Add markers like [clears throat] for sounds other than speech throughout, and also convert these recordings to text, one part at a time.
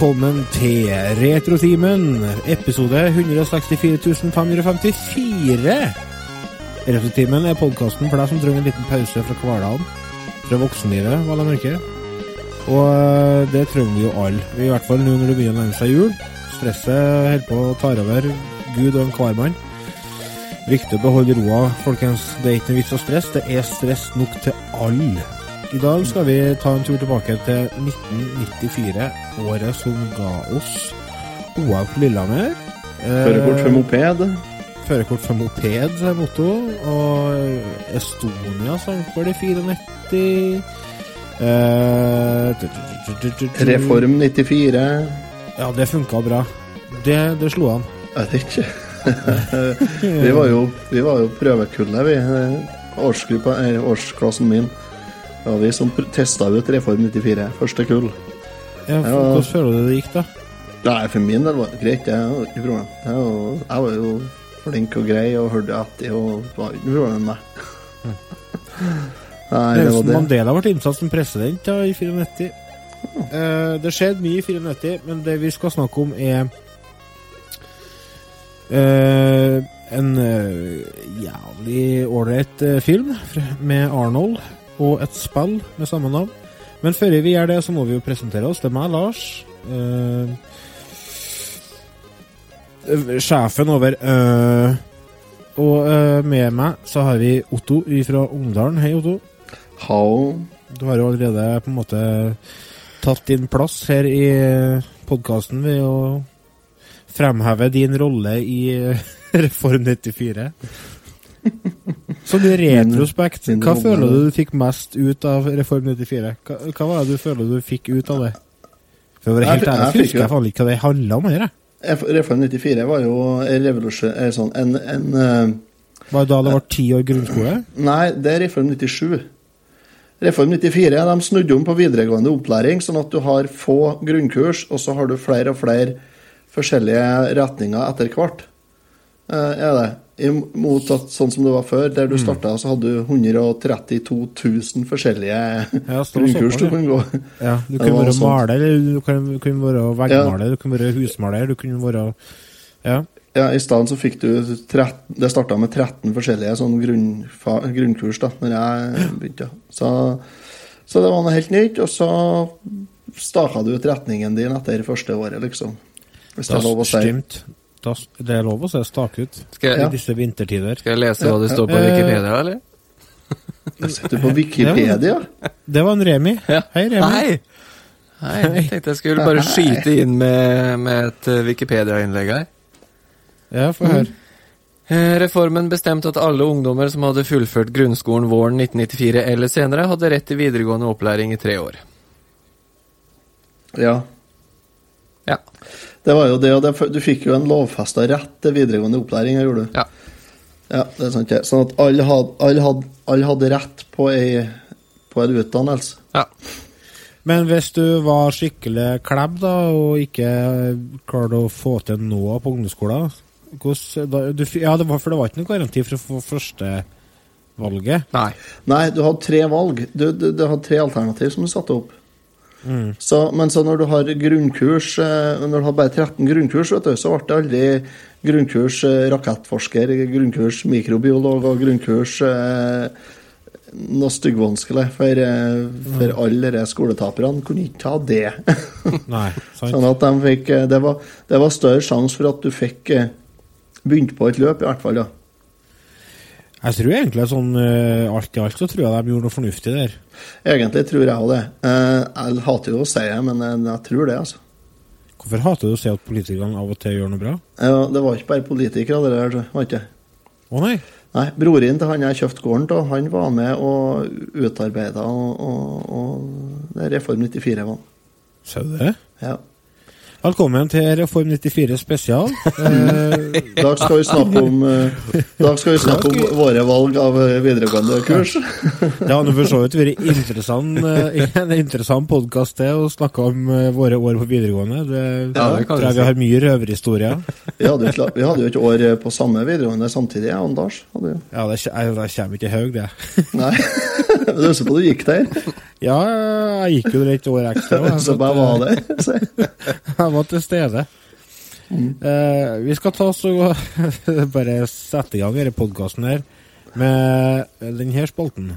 velkommen til Retrotimen, episode 164554. Retrotimen er podkasten for deg som trenger en liten pause fra hverdagen. Fra voksenlivet, hva å merke. Og eh, det trenger vi jo alle. I hvert fall nå når det begynner å nærme seg jul. Stresset holder på å ta over Gud og enhver mann. Viktig å beholde roa, folkens. Det er ikke noe vits å stresse. Det er stress nok til alle. I dag skal vi ta en tur tilbake til 1994, året som ga oss OL på Lillehammer. Førerkort for moped. Førerkort for moped er motto. Og Estonia sang for de 94. Eh, Reform 94. Ja, det funka bra. Det, det slo an. Jeg vet ikke. [laughs] vi var jo, vi var jo prøvekullet, vi. Eh, årsklassen min. Det var vi som testa ut Reform 94. Første kull. Ja, for, Hvordan føler du det gikk, da? Nei, for min del var det greit. Jeg ikke problem. Jeg jeg var jo flink og grei og hørte etter og var ikke noe problem med meg. Nei, det var det. Mandela ble innsatt som president da, i 94. Eh, det skjedde mye i 94, men det vi skal snakke om, er eh, en eh, jævlig ålreit eh, film med Arnold og et spill med samme navn. Men før vi gjør det, så må vi jo presentere oss. Det er meg, Lars. eh, sjefen over uh, Og uh, med meg så har vi Otto fra Ungdalen. Hei, Otto. How? Du har jo allerede på en måte tatt din plass her i podkasten ved å fremheve din rolle i [laughs] Reform 94. [laughs] Sånn i retrospekt, hva føler du du fikk mest ut av Reform 94? Hva, hva var det du føler du fikk ut av det? For å være helt ærlig, jeg husker jeg faen ikke hva det handla om. Her, Reform 94 var jo en revolusjon eh, sånn, en, en eh, Var det da det var ti år grunnskole? Nei, det er Reform 97. Reform 94 de snudde om på videregående opplæring, sånn at du har få grunnkurs, og så har du flere og flere forskjellige retninger etter hvert. Eh, er det. Mot at sånn som det var før, der du starta, så hadde du 132 000 forskjellige Ja, grunnkurs [laughs] du kunne gå. Ja, du kunne være sånn. maler, du kunne, kunne være veggmaler, du kunne være husmaler, du kunne være Ja. Ja, I stedet så fikk du 13, Det starta med 13 forskjellige sånn grunnkurs da når jeg begynte. Så, så det var noe helt nytt. Og så staka du ut retningen din etter første året, liksom. Hvis det er lov å si. Da, det er lov å se stak ut Skal i disse vintertider. skal jeg lese hva det står på Eh, Wikipedia, eller? [laughs] Jeg sitter på Wikipedia. Det var en Remi. Hei, Remi. Hei! Hei, jeg tenkte jeg skulle bare [laughs] skyte inn med, med et eh, Wikipedia-innlegg her. Ja, få høre. Eh, Reformen bestemte at alle ungdommer som hadde fullført grunnskolen våren 1994 eller senere, hadde rett til videregående opplæring i tre år. Ja. Ja. Det var jo det, og det, du fikk jo en lovfesta rett til videregående opplæring, gjorde du. Ja. Ja, det er sant. det. Sånn at alle hadde, alle hadde, alle hadde rett på ei på en utdannelse. ja. Men hvis du var skikkelig klebb da, og ikke klarte å få til noe på ungdomsskolen hvordan, du, Ja, det var, for det var ikke noen garanti for å få førstevalget. Nei. Nei, du hadde tre valg. Du, du, du hadde tre alternativ som du satte opp. Så, men så når du har grunnkurs eh, Når du har bare 13 grunnkurs, vet du, så ble det aldri grunnkurs eh, rakettforsker, grunnkurs mikrobiolog og grunnkurs eh, noe styggvanskelig. For, eh, for alle de skoletaperne kunne ikke ta det. [laughs] Nei, [laughs] sant? sånn at de fikk det var, det var større sjanse for at du fikk begynt på et løp, i hvert fall. ja. Jeg tror egentlig sånn uh, alt i alt så tror jeg de gjorde noe fornuftig der. Egentlig tror jeg òg det. Uh, Jeg hater jo å si det, men jeg, jeg tror det, altså. Hvorfor hater du å si at politikerne av og til gjør noe bra? Ja, det var ikke bare politikere, det der. var ikke det? Å nei. Nei, Broren til han jeg kjøpte gården til, han var med og utarbeida og, og, og Reform 94 var. Sa du det? Ja. Velkommen til Reform 94 spesial. [laughs] Eh, I dag skal vi snakke om, eh, vi snakke om våre valg av eh, videregående kurs. det hadde for så vidt vært interessant, eh, [laughs] en interessant podkast til å snakke om eh, våre år på videregående. Det, Ja, det tror jeg vi har mye røverhistorier. [laughs] Vi hadde, jo, vi hadde jo et år eh, på samme videregående samtidig, jeg og Lars. Ja, det, jeg- det kommer ikke i haug, det. Nei, du husker på du gikk der, Ja, jeg gikk jo et år ekstra. så bare var der. Så. Jeg var til stede. Uh, vi skal ta og [laughs] bare sette i gang denne podkasten her med denne spalten.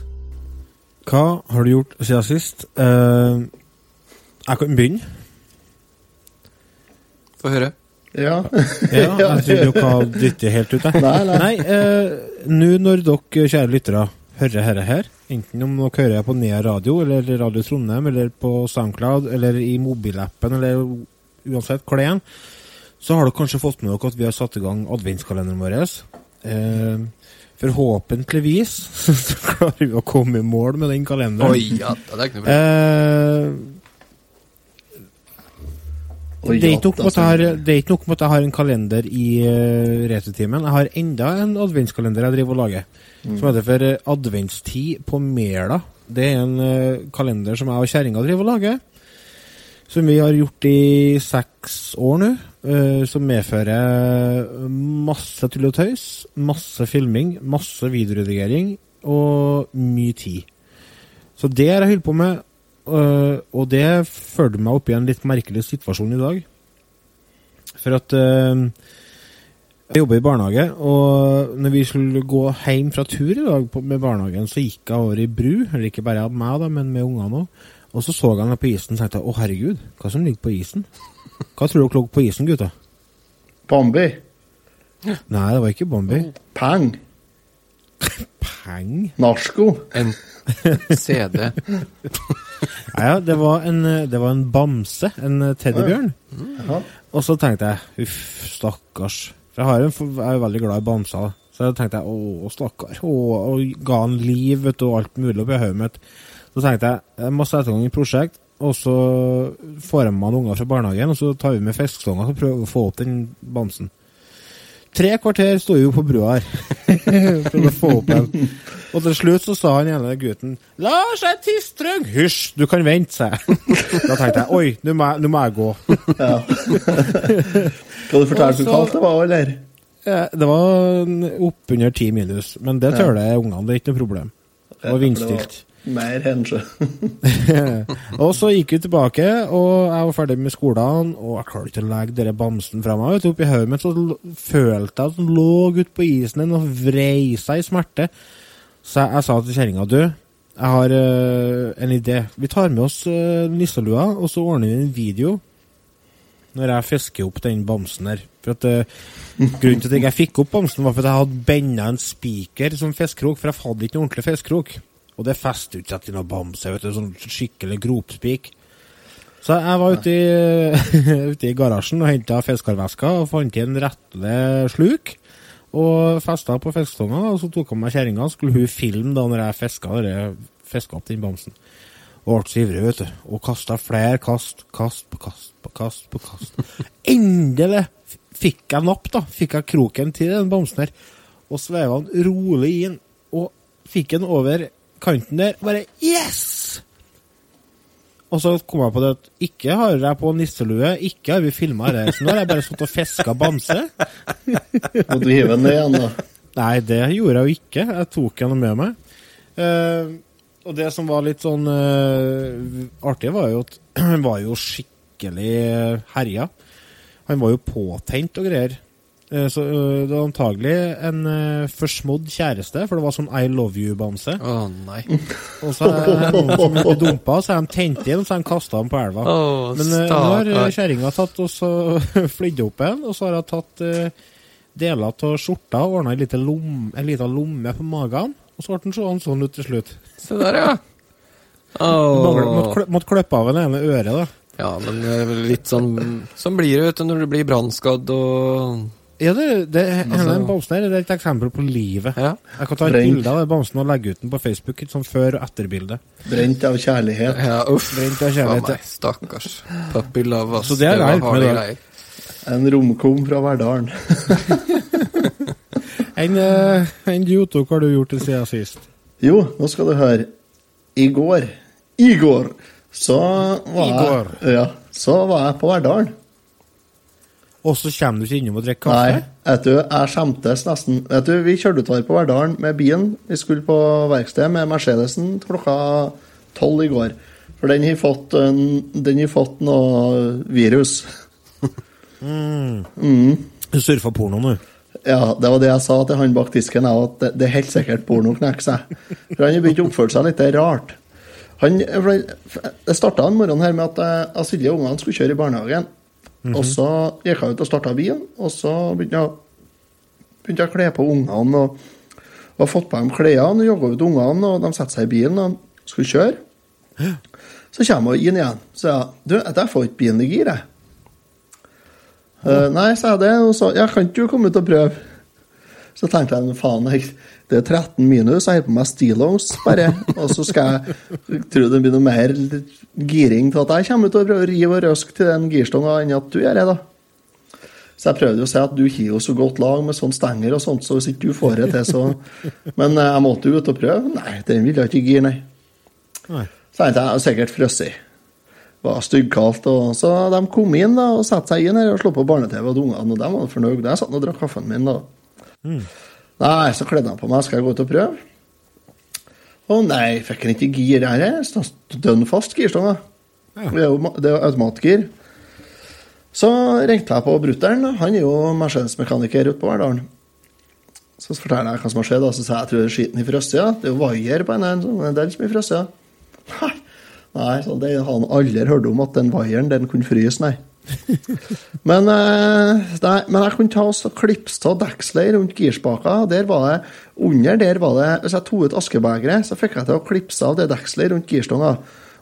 Hva har du gjort siden sist? Uh, jeg kan begynne. Få høre. Ja. Ja, jeg tror du hva dytte helt ut, jeg. Nei, nei. Nei, eh, nå når dere, kjære lyttere, hører dette her, enten om dere hører på Nea Radio, eller Radio Trondheim, eller på SoundCloud, eller i mobilappen, eller uansett hvor det er, så har dere kanskje fått med dere at vi har satt i gang adventskalenderen vår. Eh, forhåpentligvis [laughs] så klarer vi å komme i mål med den kalenderen. Oi, ja, det er ikke noe bra. Eh, Oi, det, er ikke nok med at jeg har, det er ikke nok med at jeg har en kalender i uh, Retutimen. Jeg har enda en adventskalender jeg driver og lager, som heter for eh, Adventstid på Mela. Det er en uh, kalender som jeg og kjerringa driver og lager. Som vi har gjort i seks år nå. eh, som medfører masse tull og tøys, masse filming, masse videoredigering og mye tid. Så det har jeg holdt på med, øh, og det førte meg opp i en litt merkelig situasjon i dag. For at øh, jeg jobber i barnehage, og når vi skulle gå hjem fra tur i dag med barnehagen, så gikk jeg over i bru, eller ikke bare meg, da, men med ungene òg. Og så så han meg på isen og tenkte å herregud, hva som ligger på isen? Hva tror dere lå på isen, gutta? Bambi. Nei, det var ikke Bambi. Peng. Peng? Narsko. En CD. Nei, ja, det var en, det var en bamse, en teddybjørn. Ja. Og så tenkte jeg uff, stakkars. For jeg, har en, jeg er jo veldig glad i bamser. Så jeg tenkte jeg, å, stakkar. Å, og ga han liv vet du, og alt mulig oppi hodet mitt. Så tenkte jeg jeg må sette i gang et prosjekt, og så får jeg med meg unger fra barnehagen, og så tar vi med fiskestonger og prøver å få opp den bamsen. Tre kvarter sto jo på brua her. [laughs] for å få opp den. Og til slutt så sa han ene gutten 'Lars, jeg tistrøng! 'Hysj, du kan vente', sa jeg. [laughs] Da tenkte jeg 'oi, nå må må jeg gå'. Kan du fortelle hvor kaldt det var, eller? Ja, Det var oppunder ti minus, men det tøler ungene. Det er ikke noe problem. Det var vindstilt. Mer henskje [laughs] og så gikk vi tilbake, og jeg var ferdig med skolen, og jeg klarte ikke å legge denne bamsen fra meg. Oppi hodet mitt så følte jeg at den lå ute på isen den og vrei seg i smerte. Så jeg, jeg sa til kjerringa du, jeg har uh, en idé. Vi tar med oss uh, nisselua, og så ordner vi en video når jeg fisker opp den bamsen her. For at, uh, grunnen til at jeg fikk opp bamsen, var for at jeg hadde benda en spiker som fiskekrok, for jeg hadde ikke noe ordentlig fiskekrok. Og det fester jo ikke til noe bamse, vet du, sånn skikkelig gropspik. Så jeg var ute i, [laughs] ute i garasjen og henta fiskarveska og fant en rettelig sluk. Og festa på fiskestonga, og så tok jeg meg kjerringa, skulle hun filme da når jeg fiska opp den bamsen. Og ble så ivrig, vet du. Og kasta flere kast, kast på kast på kast på kast. [laughs] Endelig fikk jeg napp, da. Fikk jeg kroken til den bamsen her. Og sveiva den rolig inn. Og fikk den over kanten der. Bare yes! Og så kom jeg på det at ikke har jeg på nisselue, ikke har vi filma det. Så nå har jeg bare stått og fiska bamse. Må du hive den ned igjen, da? Nei, det gjorde jeg jo ikke. Jeg tok den med meg. Uh, og det som var litt sånn uh, artig, var jo at [clears throat] han var jo skikkelig uh, herja. Han var jo påtent og greier. Eh, Så eh, det var antagelig en eh, forsmådd kjæreste, for det var sånn I love you-bamse. Å nei. [laughs] Og så er det noen som ble dumpa, så er de tent igjen, og så er de kasta den på elva. Oh, Men nå har kjerringa tatt og så [laughs] flydd opp en, og så har hun tatt uh, deler av skjorta og ordna en liten lomme, på magen. Og så ble den sånn, sånn ut til slutt. Se der, ja. Oh. Måtte, måtte klippe av den ene øret, da. Ja, men det litt sånn Sånn blir det, vet du, når du blir brannskadd og Ja, det, det, Altså- den bamsen her er et eksempel på livet. Ja. Jeg kan ta et Brent. bilde av den bamsen og legge ut den på Facebook, et sånn før- og etterbilde. Brent av kjærlighet. ja uff. Brent av Faen kjærlighet. meg, stakkars. Puppy love, ass. Så det er det var med harde det. greier. En romkom fra Verdalen. Enn [laughs] en du, hva har du gjort det siden sist? Jo, nå skal du høre. I går I går så var, I går. Jeg, ja, så var jeg på Verdalen. Og så kommer du ikke innom og drikker kaffe? Nei, vet du, jeg skjemtes nesten. Vet du, Vi kjørte utover på Verdalen med bilen. Vi skulle på verksted med Mercedesen klokka tolv i går. For den har fått, den har fått noe virus. [laughs] Du surfa porno nå? Ja, det var det jeg sa til han bak disken, at det, er helt sikkert pornoknekk seg. For han har begynt å oppføre seg litt rart. Han, det starta en morgen her med at jeg, jeg og ungene skulle kjøre i barnehagen. Og så gikk jeg ut og starta bilen, og så begynte jeg, begynte jeg å kle på ungene. Og, og fått på dem klærne, jogga ut ungene, og de setter seg i bilen og skulle kjøre. Så kommer hun inn igjen. Så jeg du, jeg får ikke bilen i gir, jeg. Uh, nei, sa jeg det, og så ja, kan ikke du komme ut og prøve? Så tenkte jeg, faen, jeg, det er 13 minus, jeg har på meg stillongs bare, og så skal jeg tro det blir noe mer giring til at jeg kommer ut og prøver å rive og røske til den girstonga enn at du gjør det, da. Så jeg prøvde å si at du har jo så godt lag med sånn stenger og sånt, så hvis ikke du får det til, så Men eh, jeg måtte jo ut og prøve. Nei, den ville jeg ikke gire, nei. Nei. Så tenkte jeg, sikkert frosset. Det var styggkaldt. Så de kom inn da, og satte seg inn her og slo på barne-TV, og ungene de var fornøyde. Jeg satt og drakk kaffen min da. Nei, så kledde han på meg. Skal jeg gå ut og prøve? Å nei, fikk han ikke gir her? Dønn fast girstanga. Ja. Det er jo det er automatgir. Så ringte jeg på brutter'n. Han er jo Mercedes-mekaniker ute på Verdalen. Så forteller jeg hva som har skjedd, og så sier jeg jeg tror det er skiten i frosset. Det er jo vaier på en en sånn en del som er i [laughs] Nei, nei så det har han aldri hørt om at den vaieren den kunne fryse, nei. [laughs] Men, eh, nei, men jeg kunne ta og klipse av dekselet rundt girspaka. Der var det, under der var det Hvis jeg tok ut askebegeret, så fikk jeg til å klipse av det dekselet rundt girstanga.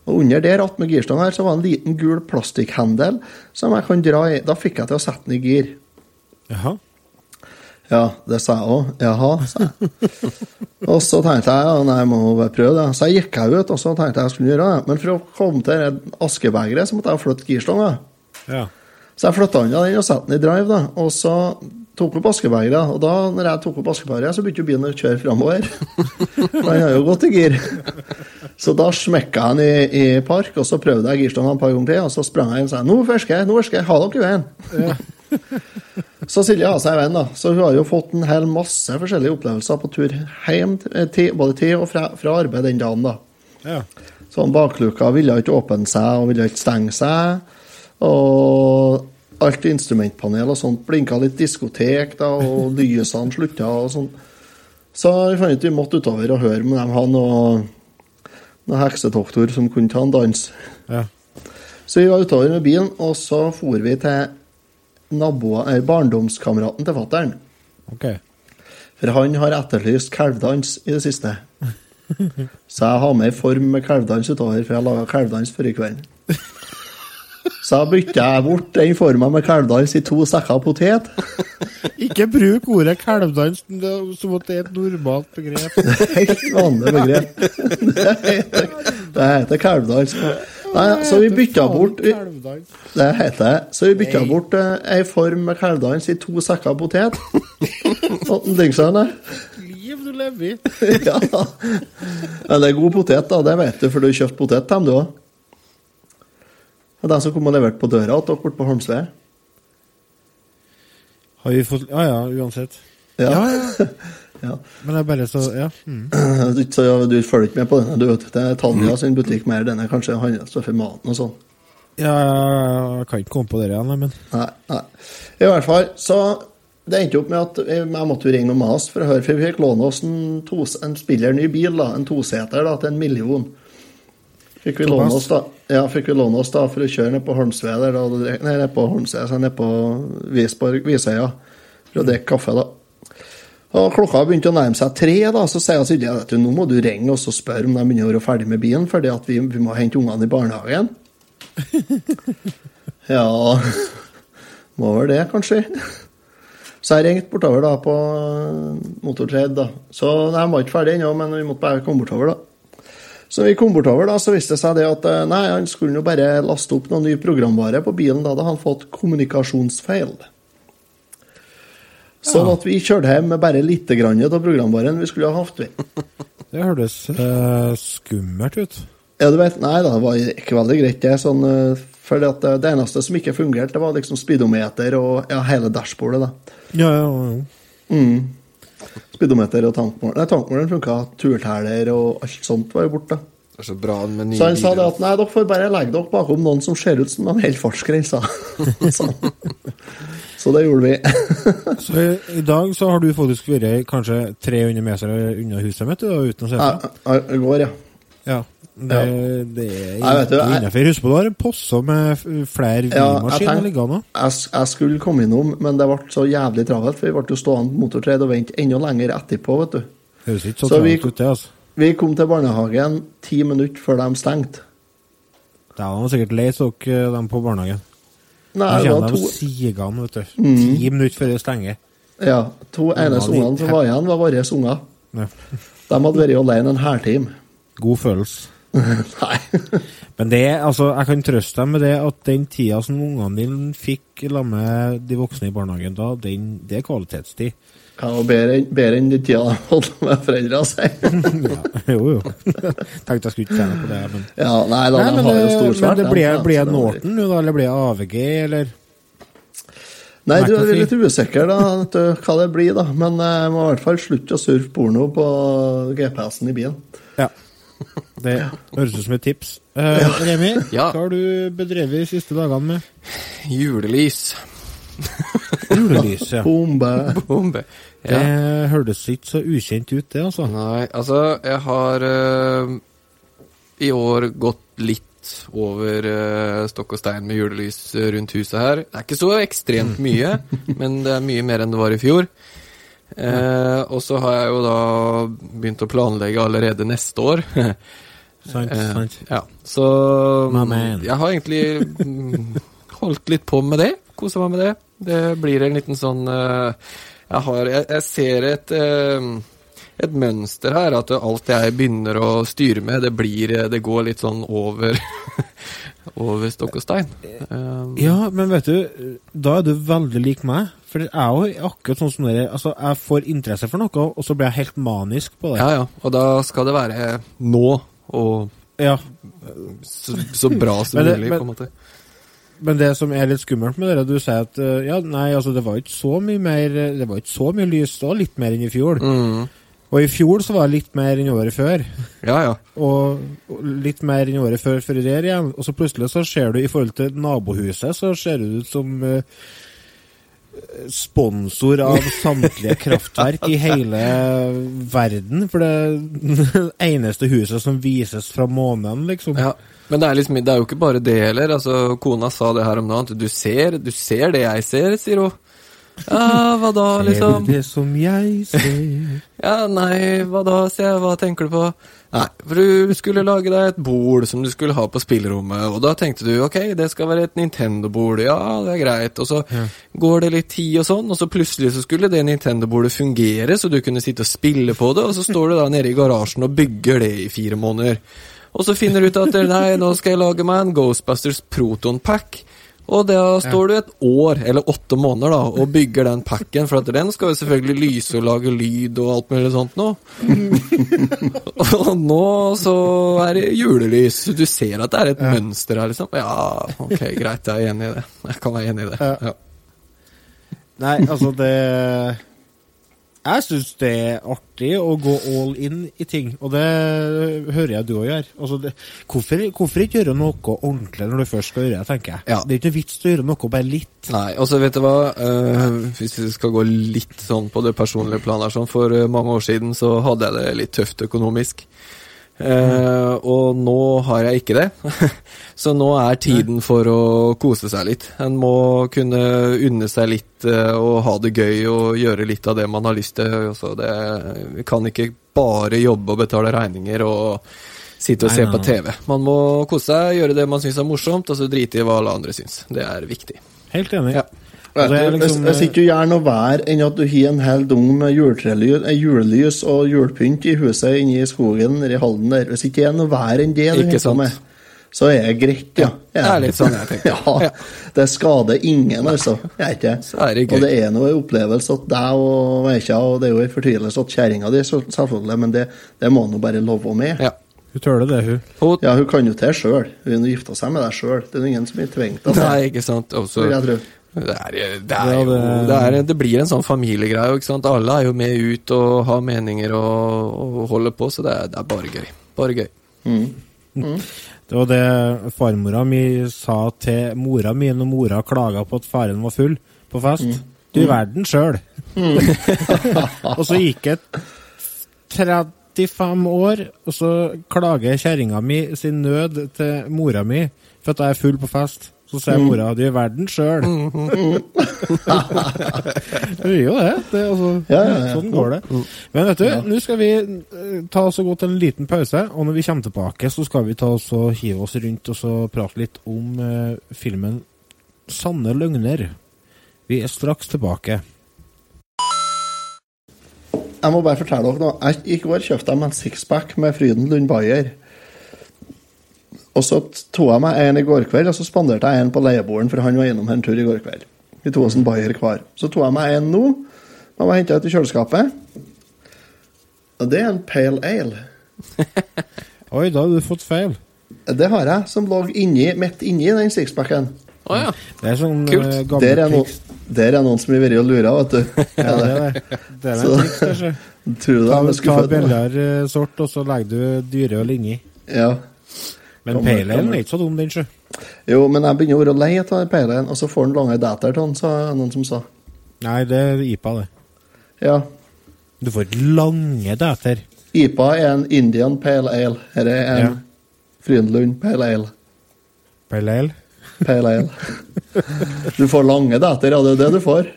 Og under der, attmed girstanga, her, så var det en liten gul plastikkhendel som jeg kan dra i. Da fikk jeg til å sette den i gir. Jaha. Ja, det sa jeg òg. Jaha, sa jeg. [laughs] Og så tenkte jeg ja, nei, jeg må prøve det. Så jeg gikk jeg ut, og så tenkte jeg jeg skulle gjøre det. Men for å komme til askebegeret, så måtte jeg flytte girstanga. Ja. Så jeg flytta unna den og satte den i drive, da. Og så tok opp askebegeret. Og da når jeg tok opp askebegeret, så begynte bilen å kjøre framover. For [laughs] han har jo gått i gir. Så da smekka jeg den i, i park, og så prøvde jeg girstanga et par ganger til. Og så sprang jeg inn og sa nå fersker jeg, nå fersker jeg, ha dere i veien. [laughs] Så Silje har seg veien, da. Så hun har jo fått en hel masse forskjellige opplevelser på tur hjem, til, både til og fra, fra arbeid den dagen, da. ja. Sånn bakluka ville ikke åpne seg og ville ikke stenge seg. Og alt instrumentpanel og sånt blinka litt diskotek, da, og [laughs] lysene slutta og sånn. Så vi fant ut vi måtte utover og høre om de hadde noen noe heksedoktor som kunne ta en dans. ja. Så vi var utover med bilen, og så for vi til naboer, eller barndomskameraten til fattern. Okay. For han har etterlyst kalvdans i det siste. [laughs] Så jeg har med ei form med kalvdans utover, for jeg laga kalvdans forrige kveld. Så bytta jeg bort den forma med kalvdans i to sekker potet. [laughs] Ikke bruk ordet kalvdans som at det er et normalt begrep. [laughs] Helt vanlig begrep. [laughs] Det heter, det heter kalvdans. Nei, så vi bytta bort Det heter. Så vi bytta bort eh, ei form med kalvdans i to sekker potet. Dingsene. Liv du lever i. ja. Men det er god potet, da. Det vet du, for du har kjøpt potet til dem, du òg. Den som kom og leverte på døra til dere borte på Holmsvei. Har vi fått Ja ja, uansett. Ja. Ja, ja. [laughs] Ja. Men det er bare så Ja. Mm. [clears throat] Du, ja du følger ikke med på den? Du vet, det er Tanja sin butikk mer. Den er kanskje handelsstoff for maten og sånn. Ja, jeg kan ikke komme på det igjen, nei, men Nei, nei. I hvert fall, så det endte opp med at jeg, jeg måtte jo ringe og mase for å høre, for vi fikk låne oss en, tos, en spiller ny bil, da, en toseter, da, til en million. Fikk vi låne oss da, ja, fikk vi låne oss da for å kjøre ned på Holmsved, der, da, nei, ned på Holmsved, så ned på Visborg, Visøya, for å drikke kaffe, da. Og klokka begynte å nærme seg tre, da, så sier Silje at nå må du ringe og spørre om de begynner å være ferdig med bilen, fordi at vi, vi må hente ungene i barnehagen. [laughs] ja Må vel det, kanskje. Så jeg ringte bortover da på Motortrade, da. Så de var ikke ferdig ennå, men vi måtte bare komme bortover, da. Så vi kom bortover, da, så viste det seg det at eh, nei, han skulle jo bare laste opp noe ny programvare på bilen. Da hadde han fått kommunikasjonsfeil. Sånn at vi kjørte hjem med bare lite grann av programvaren vi skulle ha hatt. [laughs] Det hørtes eh, skummelt ut. Ja, du vet, nei da, det var ikke veldig greit, det. Sånn, eh, for det, det eneste som ikke fungerte, det var liksom speedometer og ja, hele dashbordet. da. Ja, ja, ja. Mm. Speedometer og tankmål. Nei, tankmåleren funka. Turteller og alt sånt var jo borte. Det er så bra med nye Så han sa det at nei, dere får bare legge dere bakom noen som ser ut som de holder fartsgrensa. [laughs] sånn. Så det gjorde vi. [laughs] Så i, i dag så har du faktisk vært kanskje 300 meter unna huset mitt da, uten å se Ja, seg. ja, I går, ja. Ja. Det, det er Nei, ikke jeg- innenfor. Husk på, du har en posse med flere vinmaskiner liggende. Jeg, jeg skulle komme innom, men det ble så jævlig travelt, for vi ble jo stående på motortrade og vente enda lenger etterpå, vet du. Høres ikke så Så vi- ut, det, altså. Vi kom til barnehagen ti minutter før de stengte. Da var de sikkert lei dere, dem på barnehagen. Nei, det var de to, sigende, vet du. Mm. Ti minutter før det stenger. ja, to eneste ungene som var igjen, var våre unger. Ja. De hadde vært alene en hæltime. God følelse. [laughs] Nei. Men det, altså, jeg kan trøste deg med det at den tida som ungene dine fikk la med de voksne i barnehagen da, den, det er kvalitetstid. Ja, og bedre, enn- bedre enn den tida de holdt med foreldra si. [laughs] ja, jo, jo. Tenkte jeg skulle ikke tjene på det, men Ja, nei da, Nei, de har jo det- storsvært. men det de, blir, ja, blir jeg Norton nå, da, eller blir jeg AVG, eller Nei, du er litt usikker da, hva det blir, da. Men jeg må i hvert fall slutte å surfe porno på GPS-en i bilen. Ja. Det høres ut som et tips. Eh, Remi, Ja. hva har du bedrevet de siste dagene med? Julelys. Julelys, ja. Bombe. Bombe. Det Ja. hørtes ikke så ukjent ut, det, altså. Nei, altså, jeg har eh, i år gått litt over eh, stokk og stein med julelys eh, rundt huset her. Det er ikke så ekstremt mye, [laughs] men det er mye mer enn det var i fjor. Eh, og så har jeg jo da begynt å planlegge allerede neste år. [laughs] Sant, Eh, sant. ja, så jeg har egentlig holdt litt på med det. Kosa meg med det. Det blir en liten sånn eh, Jeg har Jeg, jeg ser et eh, et mønster her, at alt jeg begynner å styre med, det blir Det går litt sånn over [laughs] over stokk og stein. Um, Ja, men vet du, da er du veldig lik meg. For jeg er jo akkurat sånn som dere. Altså, jeg får interesse for noe, og så blir jeg helt manisk på det. ja, ja. Og da skal det være nå, og Ja, så, så bra som det- mulig, men- på en måte. Men det som er litt skummelt med det, du sier at eh, ja, nei, altså det var ikke så mye mer Det var ikke så mye lys, det var litt mer enn i fjor. Mm. Og i fjor så var det litt mer enn året før. Ja, ja. Og og litt mer enn året før, før der igjen. Og så plutselig så ser du i forhold til nabohuset, så ser det ut som eh, sponsor av samtlige kraftverk i hele verden. For det er [laughs] det eneste huset som vises fra månen, liksom. Ja, men det er, liksom, det er jo ikke bare det heller. Altså, kona sa det her om dagen. Du ser, du ser det jeg ser, sier hun. Ja, hva da, liksom? Ser liksom? du det som jeg ser? Ja, nei, hva da, sier jeg. Hva tenker du på? Nei, for du skulle lage deg et bord som du skulle ha på spillerommet, og da tenkte du ok, det skal være et Nintendo-bord, ja, det er greit, og så går det litt tid og sånn, og så plutselig så skulle det Nintendo-bordet fungere, så du kunne sitte og spille på det, og så står du da nede i garasjen og bygger det i fire måneder. Og så finner du ut at nei, nå skal jeg lage meg en Ghostbusters Proton Pack. Og da står du et år, eller åtte måneder, da, og bygger den packen, for etter den skal jo selvfølgelig lyse og lage lyd og alt mulig sånt nå. [laughs] og nå så er det julelys. Du ser at det er et mønster her, liksom. Ja, ok, greit, jeg er enig i det. Jeg kan være enig i det. Ja. Ja. Nei, altså det Jeg syns det er artig å gå all in i ting, og det hører jeg du òg gjør. Altså det, hvorfor, hvorfor ikke gjøre noe ordentlig når du først skal gjøre det, tenker jeg. Ja. Det er ikke vits å gjøre noe bare litt. Nei, og så vet du hva, uh, hvis vi skal gå litt sånn på det personlige planet her, sånn, for eh, mange år siden så hadde jeg det litt tøft økonomisk. Eh, og nå har jeg ikke det. [laughs] så nå er tiden for å kose seg litt. En må kunne unne seg litt eh, og ha det gøy og gjøre litt av det man har lyst til. Også. det, vi kan ikke bare jobbe og betale regninger og sitte og se på. TV. Man må kose seg, gjøre det man syns er morsomt, og så drite i hva alle andre syns. Det er viktig. Helt enig. Ja. Og det Vet du, liksom, jeg ikke du gjør noe vær enn at du har en hel dung med eh, julelys og julepynt i huset inne i skogen nede i Halden der, hvis ikke det er noe vær enn det sant. med, så er det greit, ja. Det er litt sånn jeg tenker. [laughs] Ja, det skader ingen, altså. Jeg er ikke. Er det. Og det er noe opplevelse at deg og Veikja, og det er jo en fortvilelse at kjerringa di, så- selvfølgelig, men det, det må hun bare love med. Ja. Hun tåler det, hun. Og, Ja, hun kan jo til sjøl. Hun gifta seg med deg sjøl. Det er jo ingen som har tvingt henne til Nei, det. ikke sant. Også, vil jeg tro. Det, er, det, er jo, det- det, er, det blir en sånn familiegreie. ikke sant? Alle er jo med ut og har meninger og, og holder på, så det er, det er bare gøy. Bare gøy. Det var det farmora mi sa til mora mi når mora klaga på at faren var full på fest. Du verden sjøl. [laughs] og så gikk det 35 år, og så klager kjerringa mi sin nød til mora mi for at jeg er full på fest. Så sier mora di i verden sjøl. Hun [laughs] gjør jo det. det altså, Ja, ja, ja. Sånn går det. Men vet du, nå skal vi eh, ta oss og gå til en liten pause, og når vi kommer tilbake, så skal vi ta oss og hive oss rundt og så prate litt om eh, filmen 'Sanne løgner'. Vi er straks tilbake. Jeg må bare fortelle dere noe. Jeg, I går kjøpte jeg meg en sixpack med Fryden Lund Bayer. Og så tok jeg meg en i går kveld, og så spanderte jeg en på leieboeren, for han var innom her en tur i går kveld. Vi tok oss en Bayer hver. Så tok jeg meg en nå. Den var henta ut i kjøleskapet. Og det er en pale ale. [laughs] Oi, da har du fått feil. Det har jeg, som lå inni, midt inni den sixpacken. Å ja. Det er sånn Kult. gamle Der er, no, der er noen som har vært og lura, vet du. [laughs] Ja, det er det. Det er Så- en triks, kanskje. [laughs] Tror du Ta, ta billigere sort, og så legger du dyreøl inni. Ja. Men pale ale er ikke så dum, den, sjø. Jo, men jeg begynner å være lei av den pale og så får han lange datter til han, sa noen som sa. Nei, det er IPA, det. Ja. Du får ikke lange datter. IPA er en Indian pale ale. Dette er en Ja. Frydenlund pale ale. Pale ale. Pale ale. [laughs] Du får lange datter, ja, det er det du får.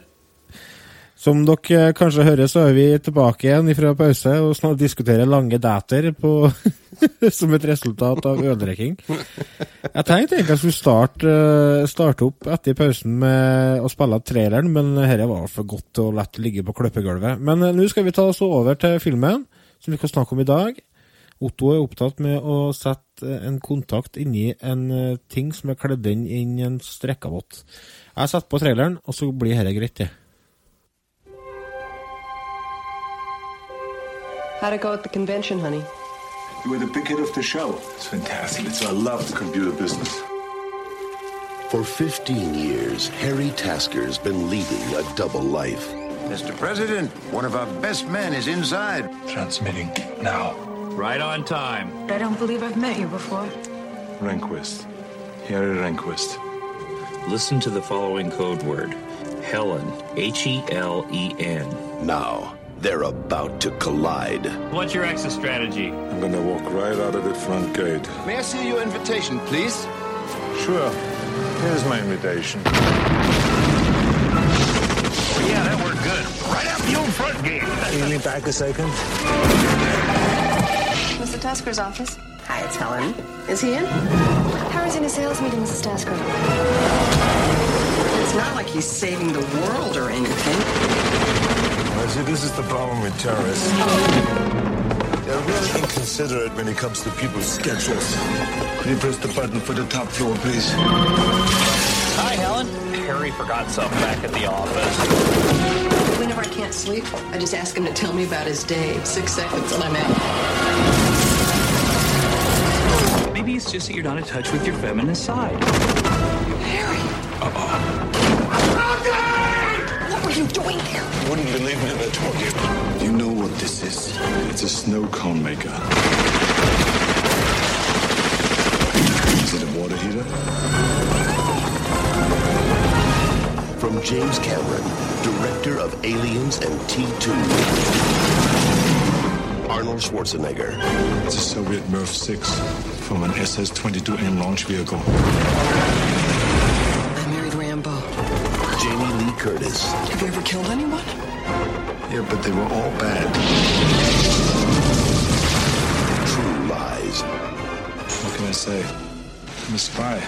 Som dere kanskje hører, så er vi tilbake igjen fra pause og snart diskuterer lange dater på, [laughs] som et resultat av øldrikking. Jeg tenkte egentlig jeg skulle starte, eh, starte opp etter pausen med å spille traileren, men dette var for godt og lett å ligge på kløppegulvet. Men eh, nå skal vi ta oss over til filmen, som vi skal snakke om i dag. Otto er opptatt med å sette eh, en kontakt inni en eh, ting som er kledd inn i en strekkavott. Jeg setter på traileren, og så blir dette greit, det. How'd it go at the convention, honey? You were the big hit of the show. It's fantastic. It's, I love the computer business. For 15 years, Harry Tasker's been leading a double life. Mr. President, one of our best men is inside. Transmitting now. Right on time. I don't believe I've met you before. Rehnquist. Harry Rehnquist. Listen to the following code word Helen. H E L E N. Now, they're about to collide. What's your exit strategy? I'm gonna walk right out of the front gate. May I see your invitation, please? Sure. Here's my invitation. Yeah, that worked good. Right out the old front gate. Can you back a second? Mr. Tasker's office. Hi, it's Helen. Is he in? Harry's in a sales meeting, Mrs. Tasker. It's not like he's saving the world or anything. I see this is the problem with terrorists. They're really inconsiderate when it comes to people's schedules. Could you press the button for the top floor, please? Hi, Helen. Harry forgot something back at the office. Whenever I can't sleep, I just ask him to tell me about his day. Six seconds and I'm out. Maybe it's just that you're not in touch with your feminine side. Harry! What were are you doing here? You wouldn't believe me if I told you. You know what this is? It's a snow cone maker. Is it a water heater? From James Cameron, director of Aliens and T2. Arnold Schwarzenegger. It's a Soviet Merv 6 from an SS-22M launch vehicle. Curtis. Have you ever killed anyone? Yeah, but they were all bad. True Lies. What can I say? I'm a spy.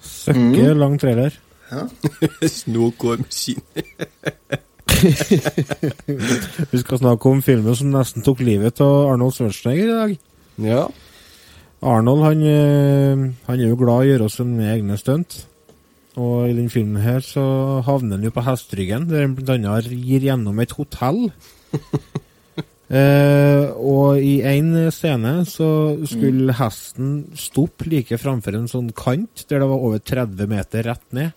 Søkke lang trailer. [laughs] Snokårmaskin. [laughs] Vi skal snakke om filmen som nesten tok livet av Arnold Schwarzenegger i dag. Ja. Arnold han, eh, han er jo glad i å gjøre sine egne stunt. Og i den filmen her så havner han jo på hesteryggen, der han annet gir gjennom et hotell. [laughs] eh, og i en scene så skulle hesten stoppe like framfor en sånn kant, der det var over 30 meter rett ned.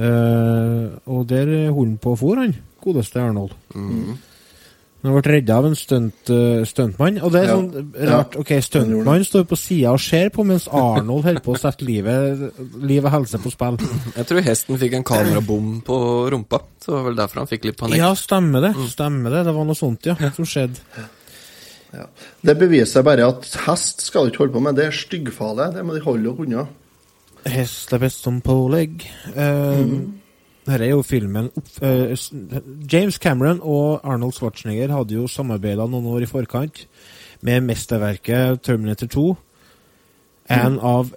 Eh, og der holdt han på å han. Godeste Arnold. Han ble redda av en stunt, uh, stuntmann. Og det er Ja. sånn rart. Ja. Ok, Stuntmannen står på sida og ser på, mens Arnold holder på å sette livet, liv og helse på spill. Jeg tror hesten fikk en kamerabom på rumpa, så det var vel derfor han fikk litt panikk. Ja, stemmer det. Stemmer det. Det var noe sånt, ja, som skjedde. Det beviser bare at hest skal du ikke holde på med. Det er styggfarlig. Det må de holde dere unna. Hest er best som pålegg. Uh, Dette er jo filmen eh, James Cameron og Arnold Schwarzenegger hadde jo samarbeida noen år i forkant med mesterverket Terminator 2. En av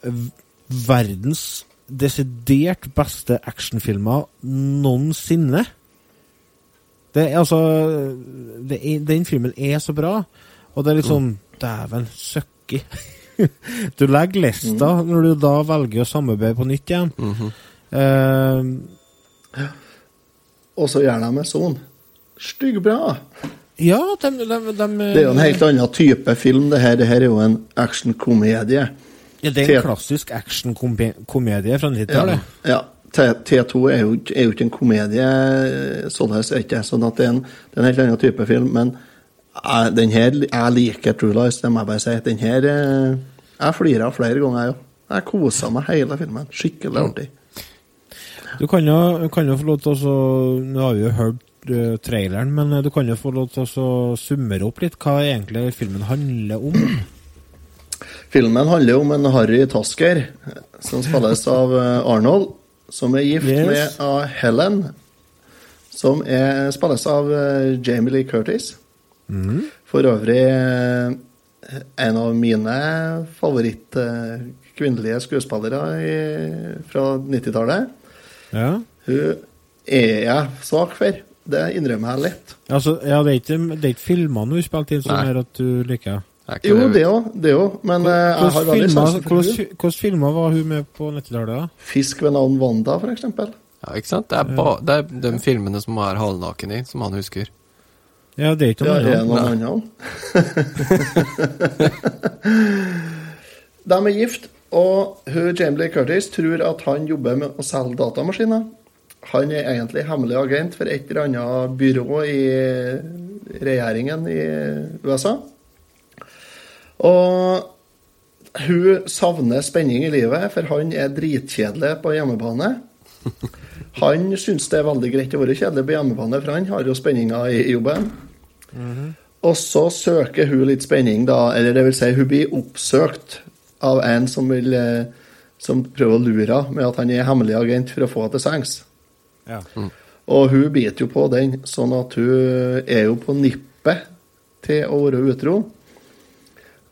verdens desidert beste actionfilmer noensinne. Det er altså det er, Den filmen er så bra, og det er litt sånn Dæven, søkki. [laughs] du legger lista når du da velger å samarbeide på nytt igjen. Og så gjør de en sånn. Styggbra. ja, de, de, de, Det er jo en helt annen type film, det her. Det her er jo en actionkomedie. ja, Det er en klassisk actionkomedie fra 90-tallet. Ja. T- T2 er jo, er jo ikke en komedie, således er ikke. Sånn at det er, en, det er en helt annen type film. Men jeg, den her, jeg liker True Lies, det må jeg bare si. Den her eh, Jeg flirer flere ganger, jeg òg. Jeg kosa meg hele filmen. Skikkelig artig. Du kan jo, kan jo få lov til å Nå har vi jo hørt eh, traileren, men eh, du kan jo få lov til å så summere opp litt hva egentlig filmen handler om. Filmen handler om en Harry Tasker, som spilles av eh, Arnold, som er gift Yes. med Helen, som er, spilles av eh, Jamie Lee Curtis. For øvrig eh, en av mine favoritt eh, kvinnelige skuespillere fra 90-tallet. Ja. Hun er jeg svak for. Det innrømmer jeg lett. Altså, ja, det er ikke, det er ikke filmene hun spilte inn som Nei. gjør at du liker Jo, det òg, det òg, men eh, jeg har veldig filmer, sansen for henne. hvilke filmer var hun med på 90-tallet? da? Fisk ved navn Wanda, for eksempel. Ja, ikke sant? Det er, ba, det er de filmene som er halvnaken i, som han husker. Ja, det er ikke Ja, noe er det annet. noen? [laughs] De er gift, og hun, Curtis tror at han jobber med å selge datamaskiner. Han er egentlig hemmelig agent for et eller annet byrå i regjeringen i USA. Og hun savner spenning i livet, for han er dritkjedelig på hjemmebane. Han syns det er veldig greit å være kjedelig på hjemmebane, for han har jo spenninga i jobben. Og så søker hun litt spenning, da, eller det vil si, hun blir oppsøkt av en som vil eh, som prøver å lure henne med at han er hemmelig agent for å få henne til sengs. Ja. Og hun biter jo på den, sånn at hun er jo på nippet til å være utro.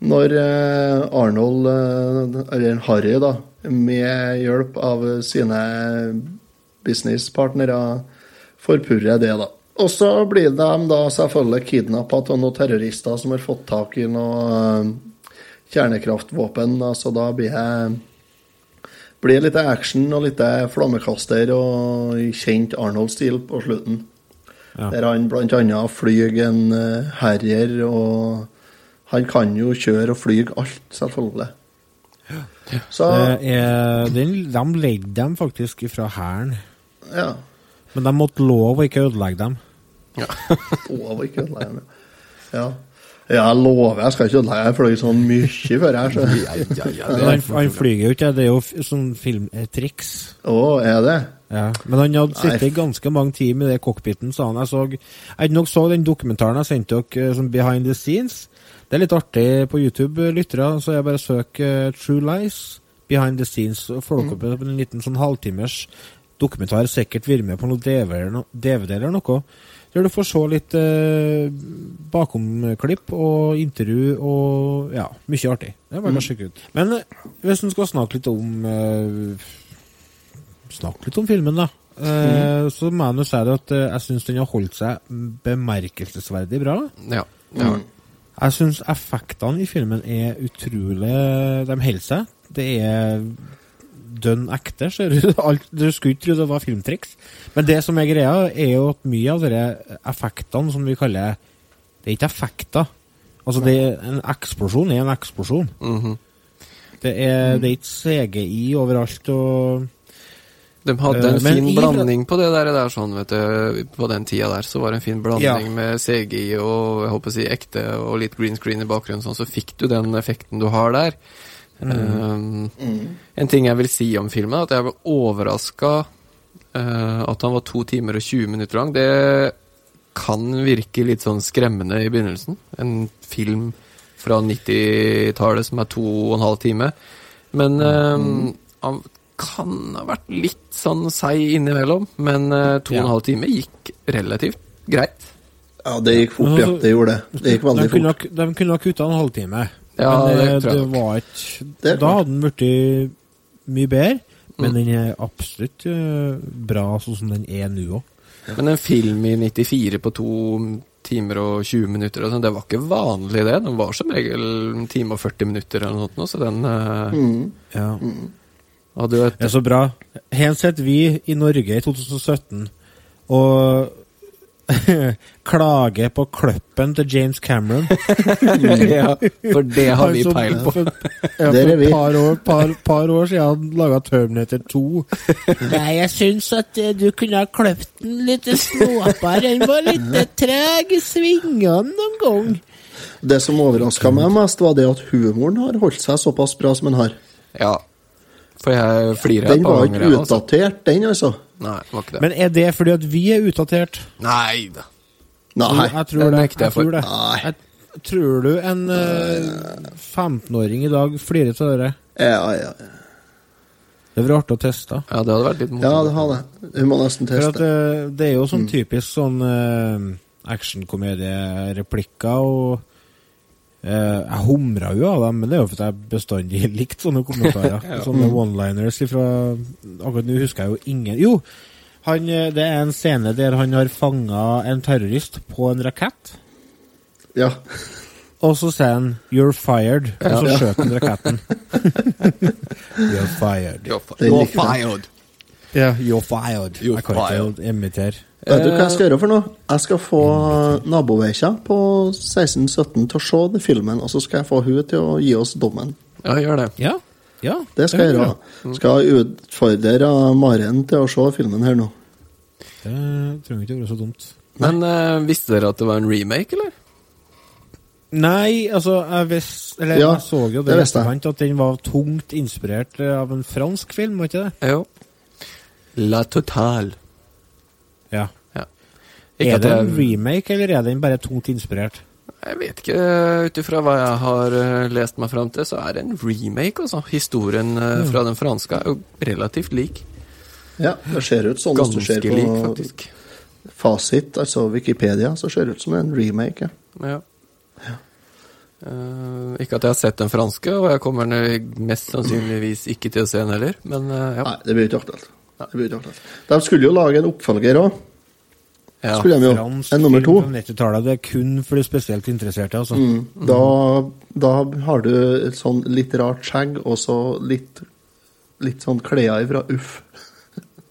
Når eh, Arnold, eh, eller Harry, da, med hjelp av sine businesspartnere, forpurrer det, da. Og så blir de da selvfølgelig kidnappa av noen terrorister som har fått tak i noe eh, kjernekraftvåpen. Så da blir jeg blir litt action og litt flammekaster og kjent Arnold-stil på slutten. Ja. Der han bl.a. flyr en uh, Harrier, og han kan jo kjøre og fly alt, selvfølgelig. Så Det er, den, de leide dem faktisk fra hæren, ja. men de måtte lov å ikke ødelegge dem. Ja. [laughs] lov Å, ikke ødelegge dem, ja. Ja, jeg lover, jeg skal ikke ødelegge. Jeg fløy sånn mye før her, så. [laughs] Men han, han flyger jo ikke, det er jo sånn filmtriks. Å, er det? Ja. Men han hadde Nei. sittet ganske mange timer i det cockpiten, sa han. Jeg så, jeg nok så den dokumentaren jeg sendte dere eh, som Behind the Scenes. Det er litt artig på YouTube, eh, lyttere, så jeg bare søk uh, True Lies, Behind the Scenes, så får dere opp en liten sånn halvtimers dokumentar, sikkert vært med på noen DVD eller noe. Der du får se litt eh, bakomklipp og intervju og ja, mye artig. Det er bare å sjekke ut. Men eh, hvis en skal snakke litt om eh, Snakke litt om filmen, da. Eh, Så må jeg nå si det at eh, jeg syns den har holdt seg bemerkelsesverdig bra. Ja. ja. Jeg syns effektene i filmen er utrolig De holder seg. Det er dønn ekte. [laughs] Du. Skulle ikke tro det var filmtriks. Men det som er greia, er jo at mye av de effektene som vi kaller Det er ikke effekter. Altså, det en eksplosjon er en eksplosjon. Mhm. Det er, det er ikke CGI overalt og De hadde Eh, en men fin i- blanding på det der, der sånn, vet du. På den tida der så var det en fin blanding Ja. med CGI og jeg håper å si ekte og litt green screen i bakgrunnen, sånn, så fikk du den effekten du har der. Um, En ting jeg vil si om filmen, er at jeg ble overraska at han var to timer og 20 minutter lang. Det kan virke litt sånn skremmende i begynnelsen. En film fra 90-tallet som er to og en halv time. Men um, han kan ha vært litt sånn seig innimellom, men uh, to og en halv time gikk relativt greit. Ja, det gikk fort, ja. Det gjorde det. Det gikk veldig de fort. ha- de kunne ha kutta en halvtime. Ja, men det det, det var ikke Det Da hadde den blitt mye bedre. Men Mm. den er absolutt eh, bra sånn som den er nå òg. Men en film i 94 på to timer og 20 minutter, og sånn, det var ikke vanlig det. Den var som regel en time og 40 minutter eller noe sånt, så den uh, Mm. Ja. hadde jo et Det er så bra. Hensett vi i Norge i 2017 og [laughs] klager på kløppen til James Cameron. [laughs] Ja, for det har vi peil på. For, ja, for er vi. et par år, par, par år siden han laga Terminator 2. [laughs] Nei, jeg syns at eh, du kunne ha kløpt den litt snåpere. Den var litt treg i svingene noen gang. Det som overraska meg mest, var det at humoren har holdt seg såpass bra som den har. Ja. For jeg flirer Den et par var ganger. ikke var ikke utdatert, den, altså. Nei, det var ikke det. Men er det fordi at vi er utdatert? Nei da. Nei. Jeg tror det jeg Jeg tror det. Nei. Jeg, tror du en uh, 15-åring i dag flirer av det? Ja, ja, ja. Det var artig å teste. Ja, det hadde vært litt ja, morsomt. det har det. Hun må nesten For at teste. eh, det er jo sånn typisk sånn uh, actionkomediereplikker og eh, Jeg humra jo av dem, men det er jo fordi jeg bestandig [laughs] likte sånne kommentarer. [laughs] Sånne one-liners ifra Akkurat nå husker jeg jo ingen Jo, han, eh, det er en scene der han har fanga en terrorist på en rakett. Ja. Og så sier han 'you're fired', og så skjøt han raketten. [laughs] you're fired. You're fi- You're fired. Ja, you're fired. You're jeg kan ikke imitere. Vet du hva jeg Eh, skal gjøre for noe? Jeg skal få naboveikja på 16-17 til å se den filmen, og så skal jeg få hun til å gi oss dommen. Ja, gjør det. Ja, ja. Det skal jeg gjøre. Skal utfordre Maren til å se filmen her nå. Det trenger ikke å være så dumt. Men uh, visste dere at det var en remake, eller? Nei, altså, jeg, vis, eller, Ja, jeg så jo det, det etterkant, at den var tungt inspirert eh, av en fransk film, var ikke det? Jo. La Total. Ikke Er det en remake, eller er den bare tungt inspirert? jeg vet ikke, ut ifra hva jeg har eh, lest meg fram til, så er det en remake, altså. Historien eh, fra den franske er jo relativt lik. Ja, det ser ut sånn hvis du ser Ganske lik, faktisk. fasit, altså Wikipedia, så ser det ut som en remake. Ja. Ja. Uh, ikke at jeg har sett den franske, og jeg kommer den mest sannsynligvis ikke til å se den heller, men uh, ja. Nei. Det blir ikke aktuelt. De skulle jo lage en oppfølger òg. Ja. Skulle de jo. Fransk En nummer to. film på 90-tallet, det er kun for de spesielt interesserte, altså. Mm. Da, da har du et sånn litt rart skjegg, og så litt, litt sånn klær fra Uff.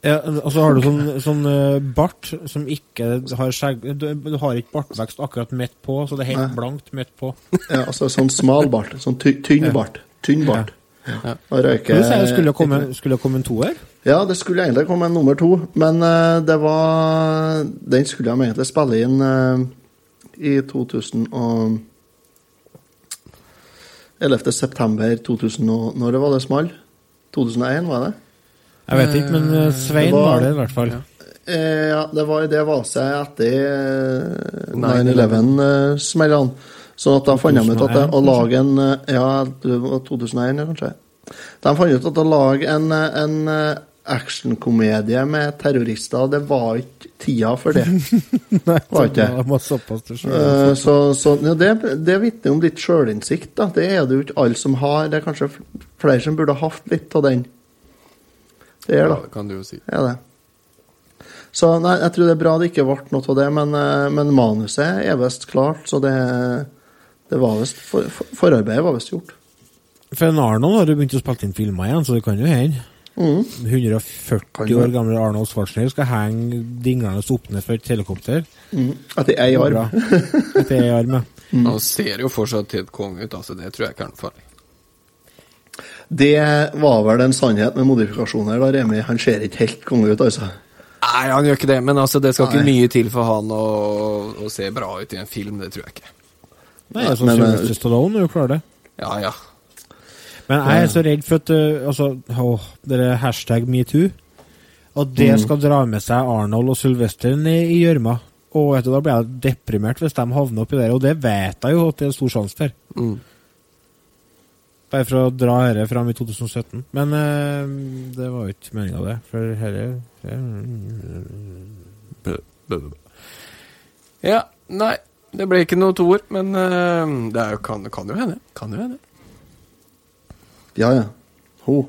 Ja, og så har du sånn, sånn eh, bart som ikke har skjegg Du, du har ikke bartvekst akkurat midt på, så det er helt Nei. blankt midt på. Ja, altså sånn smal bart. Sånn ty tynn bart. Tynn bart. Og røyker Skulle det komme, komme en toer? Ja, det skulle egentlig komme en nummer to, men uh, det var Den skulle de egentlig spille inn uh, i 2000 og 11. september 2000 og Når det var det small? 2001, var det? Jeg vet ikke, men eh, Svein Det var- var det i hvert fall. Eh, ja, det var det vaset etter eh, 9/11. 9-11-smellene. Sånn at da fant de ut at å lage en Ja, det var 2001, kanskje. De fant ut at å lage en, en actionkomedie med terrorister, det var ikke tida for det. [laughs] Nei, Var ikke det? var såpass til slutt. Eh, så så ja, det, det vitner om litt sjølinnsikt, da. Det er det jo ikke alle som har. Det er kanskje flere som burde ha hatt litt av den. Det er da. Ja, det. kan du jo si. Det er det. Så nei, jeg tror det er bra det ikke ble noe av det, men, eh, men manuset er visst klart, så det, det var vist, for, for, Forarbeidet var visst gjort. For en Arnold har jo begynt å spille inn filmer igjen, så det kan jo hende. Mhm. 140 år gamle Arnold Schwarzenegger skal henge dinglende opp ned fra et helikopter. Mm. At det er ei arm. Bra. At det er ei arm, ja. [laughs] Han ser jo fortsatt helt Kong ut, altså. Det tror jeg ikke er noe farlig. Det var vel en sannhet med modifikasjoner, da, Remi. Han ser ikke helt konge ut, altså. Nei, han gjør ikke det, men altså, det skal ikke mye til for han å, å se bra ut i en film. Det tror jeg ikke. Nei, sånn Men, Sylvester Stallone er jo klar, det. Ja, ja. Men jeg er så redd for at uh, altså, åh, det er hashtag metoo. At det Mm. skal dra med seg Arnold og Sylvester i gjørma. Og etter du, da blir jeg deprimert hvis de havner oppi der, og det vet jeg jo at det er stor sjanse for. Mm. Bare for å dra dette fram i 2017. Men uh, det var jo ikke meninga, det. For dette Ja, nei, det ble ikke noe toer, men uh, det jo, kan, kan jo hende. Kan jo hende. Ja, ja. Ho.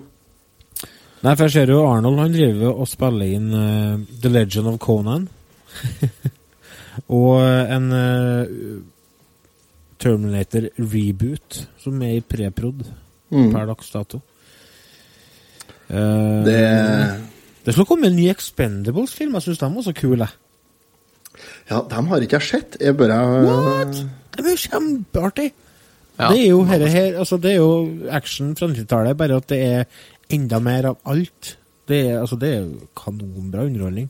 Nei, for jeg ser jo Arnold han driver og spiller inn uh, The Legend of Conan. [laughs] og en uh, Terminator reboot som er i preprod Mm. per dags dato. Uh, Det- det skal komme en ny Expendables-film. Jeg syns de var så kule. Ja, dem har ikke jeg sett. Jeg bare What? Det jo kjempeartig! Ja. Det er jo her, her altså Det er jo action fra 90-tallet, bare at det er enda mer av alt. Det er, altså, det er kanonbra underholdning.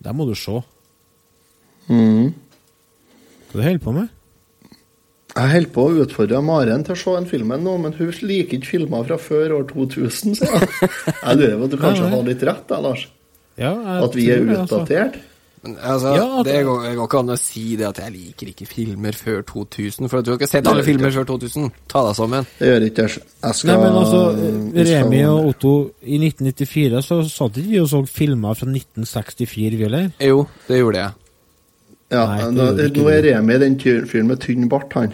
Det må du se. mm. Hva du holder på med? Jeg holder på å utfordre Maren til å se en film nå, men hun liker ikke filmer fra før år 2000, sier jeg. [laughs] Jeg lurer på at du kanskje har litt rett, da, Lars? Ja, jeg At vi er utdatert? altså. Men, altså, Ja, det, det går, går ikke an å si det at jeg liker ikke filmer før 2000, for at du har ikke sett alle filmer før 2000. Ta deg sammen. Det gjør ikke jeg. Skal Nei, men altså, Remi og Otto, i 1994 så satt ikke vi og så filmer fra 1964, vi heller? Jo, det gjorde jeg. Ja, Nei, nå, nå er. Remi den fyren med tynn bart, han.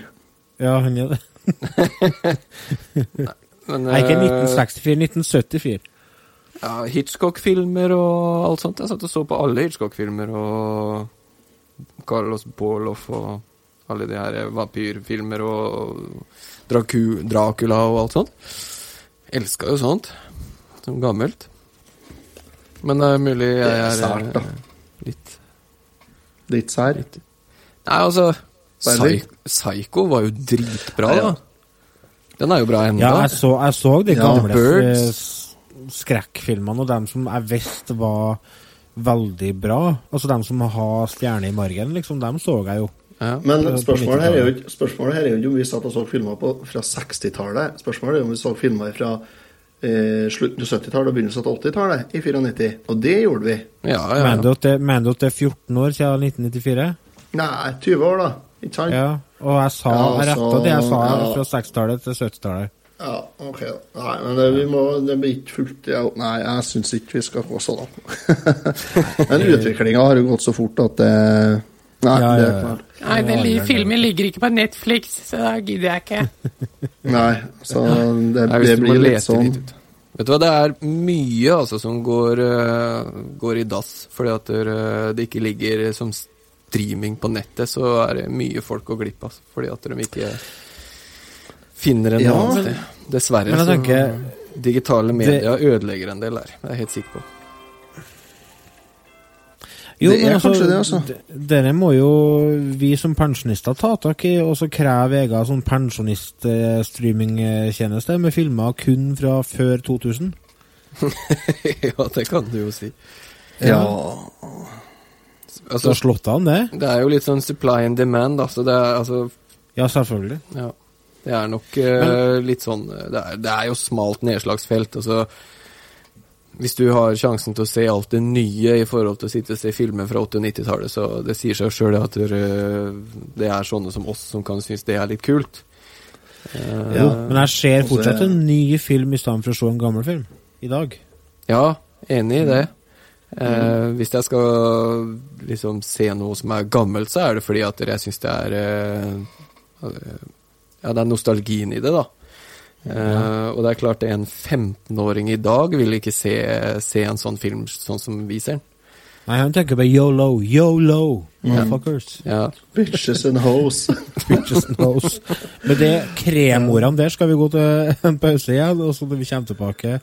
Ja, han er det. [laughs] Men, Nei, ikke eh, 1964, 1974. Ja, Hitchcock-filmer og alt sånt. Jeg satt og så på alle Hitchcock-filmer og Carlos Boloff og alle de her vampyrfilmer og Dracu Dracula og alt sånt. Elska jo sånt. Som gammelt. Men det er mulig jeg er er sært, da. eh, litt Litt sær. Nei, altså Psycho var jo dritbra, Ja, ja. da. Den er jo bra ennå. Ja, jeg så, jeg så de Ja, gamle Birds. Skrekkfilmene, og dem som jeg visste var veldig bra. Altså dem som har stjerne i margen, liksom. Dem så jeg jo. Ja. Men spørsmålet her, er jo spørsmålet her er jo ikke om vi satt og så filmer på, fra 60-tallet. Spørsmålet er om vi så filmer fra eh, slutten av 70-tallet og begynnelsen av 80-tallet i 94. Og det gjorde vi. Ja, ja. Mener du det- mener du at det er 14 år siden 1994? Nei, 20 år, da. Ikke sant? Ja. Og jeg sa Ja, altså, retta det jeg sa ja. fra 60-tallet til 70-tallet. Ja, ok. Nei, men det, vi må, det blir ikke fullt ja, Nei, jeg syns ikke vi skal gå så langt. [laughs] men utviklinga har jo gått så fort at det Nei, Ja, det ja, er klart. Nei, den filmen ligger ikke på Netflix, så da gidder jeg ikke. [laughs] Nei, så det, det blir litt sånn litt. Vet du hva, det er mye altså som går, uh, går i dass fordi at uh, det ikke ligger som streaming på nettet, så er det mye folk går glipp av. Fordi at de ikke finner en Ja, annen sted. Dessverre Men jeg tenker- digitale medier ødelegger en del der. Det er jeg helt sikker på. Jo, Det men altså, kanskje det, altså. Dette må jo vi som pensjonister ta tak i, og så kreve egen sånn pensjonist-streamingtjeneste med filmer kun fra før 2000. [laughs] ja, det kan du jo si. Ja. Så har slått an det? Det er jo litt sånn supply and demand, altså. det er altså Ja, selvfølgelig. Ja. Det er nok eh, litt sånn det er, det er jo smalt nedslagsfelt. Altså Hvis du har sjansen til å se alt det nye i forhold til å sitte og se filmer fra 80- og 90-tallet, så det sier seg sjøl at det er sånne som oss som kan synes det er litt kult. Uh, Jo, men jeg ser fortsatt en ny film i stedet for å se en gammel film. I dag. Ja, enig i det. Uh, Mm. hvis jeg skal liksom se noe som er gammelt, så er det fordi at jeg syns det er eh, Ja, det er nostalgien i det, da. Uh, og det er klart, en 15-åring i dag vil ikke se, se en sånn film sånn som vi ser den. Nei, han tenker på yolo, yolo, motherfuckers. Ja. Bitches and hoes. [laughs] Bitches and hoes. Med det kremordene der skal vi gå til en pause igjen, og så når vi kommer tilbake,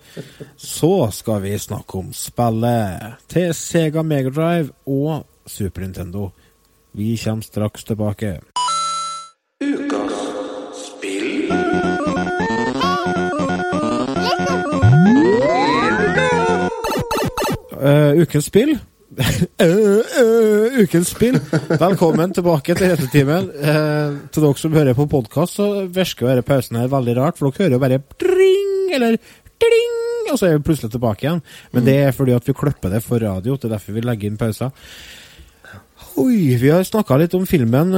så skal vi snakke om spillet til Sega Megadrive og Super Nintendo. Vi kommer straks tilbake. Uh, ukens spill. Uh, [laughs] uh, ukens spill. Velkommen tilbake til Hetetimen. Uh, til dere som hører på podkast, så virker denne pausen her veldig rart, for dere hører jo bare dring eller dring, og så er vi plutselig tilbake igjen. Men det er fordi at vi klipper det for radio, det er derfor vi legger inn pauser. Oi, vi har snakka litt om filmen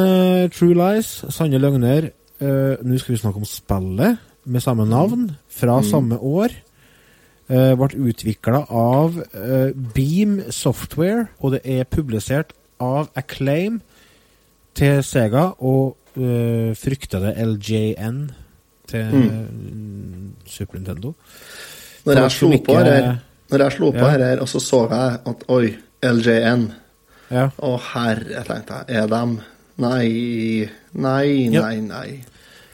True Lies, Sanne løgner. Eh, Nå skal vi snakke om spillet med samme navn, fra samme år. Uh, ble utvikla av uh, Beam Software, og det er publisert av Acclaim til Sega og uh, fryktede LJN til mm, Super Nintendo. Når jeg slo på her, når jeg slo på Ja. her, her, og så så jeg at oi, LJN Ja. Å herre, tenkte jeg, er dem Nei, nei, Ja. nei, nei.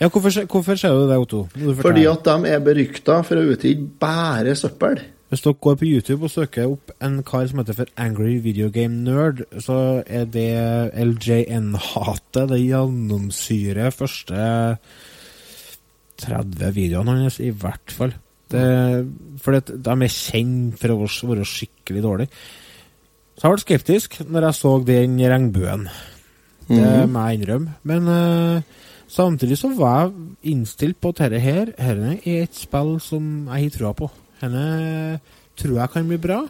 Ja, hvorfor, hvorfor ser du det, Otto? Fordi at de er berykta for å utgi bare søppel. Hvis dere går på YouTube og søker opp en kar som heter for Angry Video Game Nerd, så er det LJN-hatet. Det gjennomsyrer første 30 videoene hans, i hvert fall. Det, for det, de er kjent for å være skikkelig dårlige. Så jeg ble skeptisk når jeg så den regnbuen. Det Mhm. må jeg innrømme. Men uh, samtidig så var jeg innstilt på at dette her Dette er et spill som jeg har trua på. Denne tror jeg kan bli bra.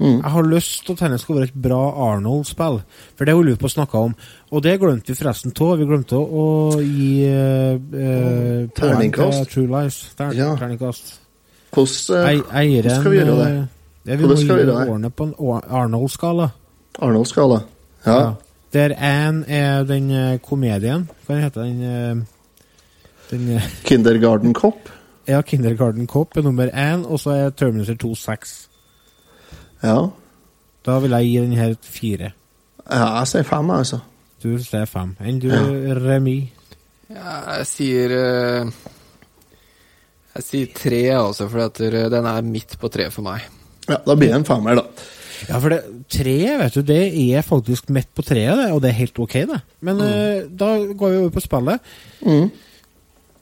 Mm. Jeg har lyst til at denne skal være et bra Arnold-spill, for det holder vi på å snakke om. Og det glemte vi forresten av. Vi glemte å, gi uh, Terningkast. True Lies. Ter Ja. Terningkast. Hvordan, skal vi gjøre det? Hvordan skal vi gjøre det? årene på en Arnold-skala. Arnold-skala. Ja. Ja. Der én er den eh, komedien. Hva heter den? eh, den eh, Kindergarten Cop. ja, Kindergarten Cop er nummer én, og så er Terminator 2 6. Ja. Da vil jeg gi den her fire. ja, jeg sier fem, altså. Du sier fem. Enn du, Remi? Ja, jeg sier eh, Jeg sier tre, altså, for den er midt på tre for meg. Ja, Da blir det en femmer, da. Ja, for det, treet vet du, det er faktisk midt på treet, det, og det er helt ok, det. Men eh, da går vi over på spillet. Mm.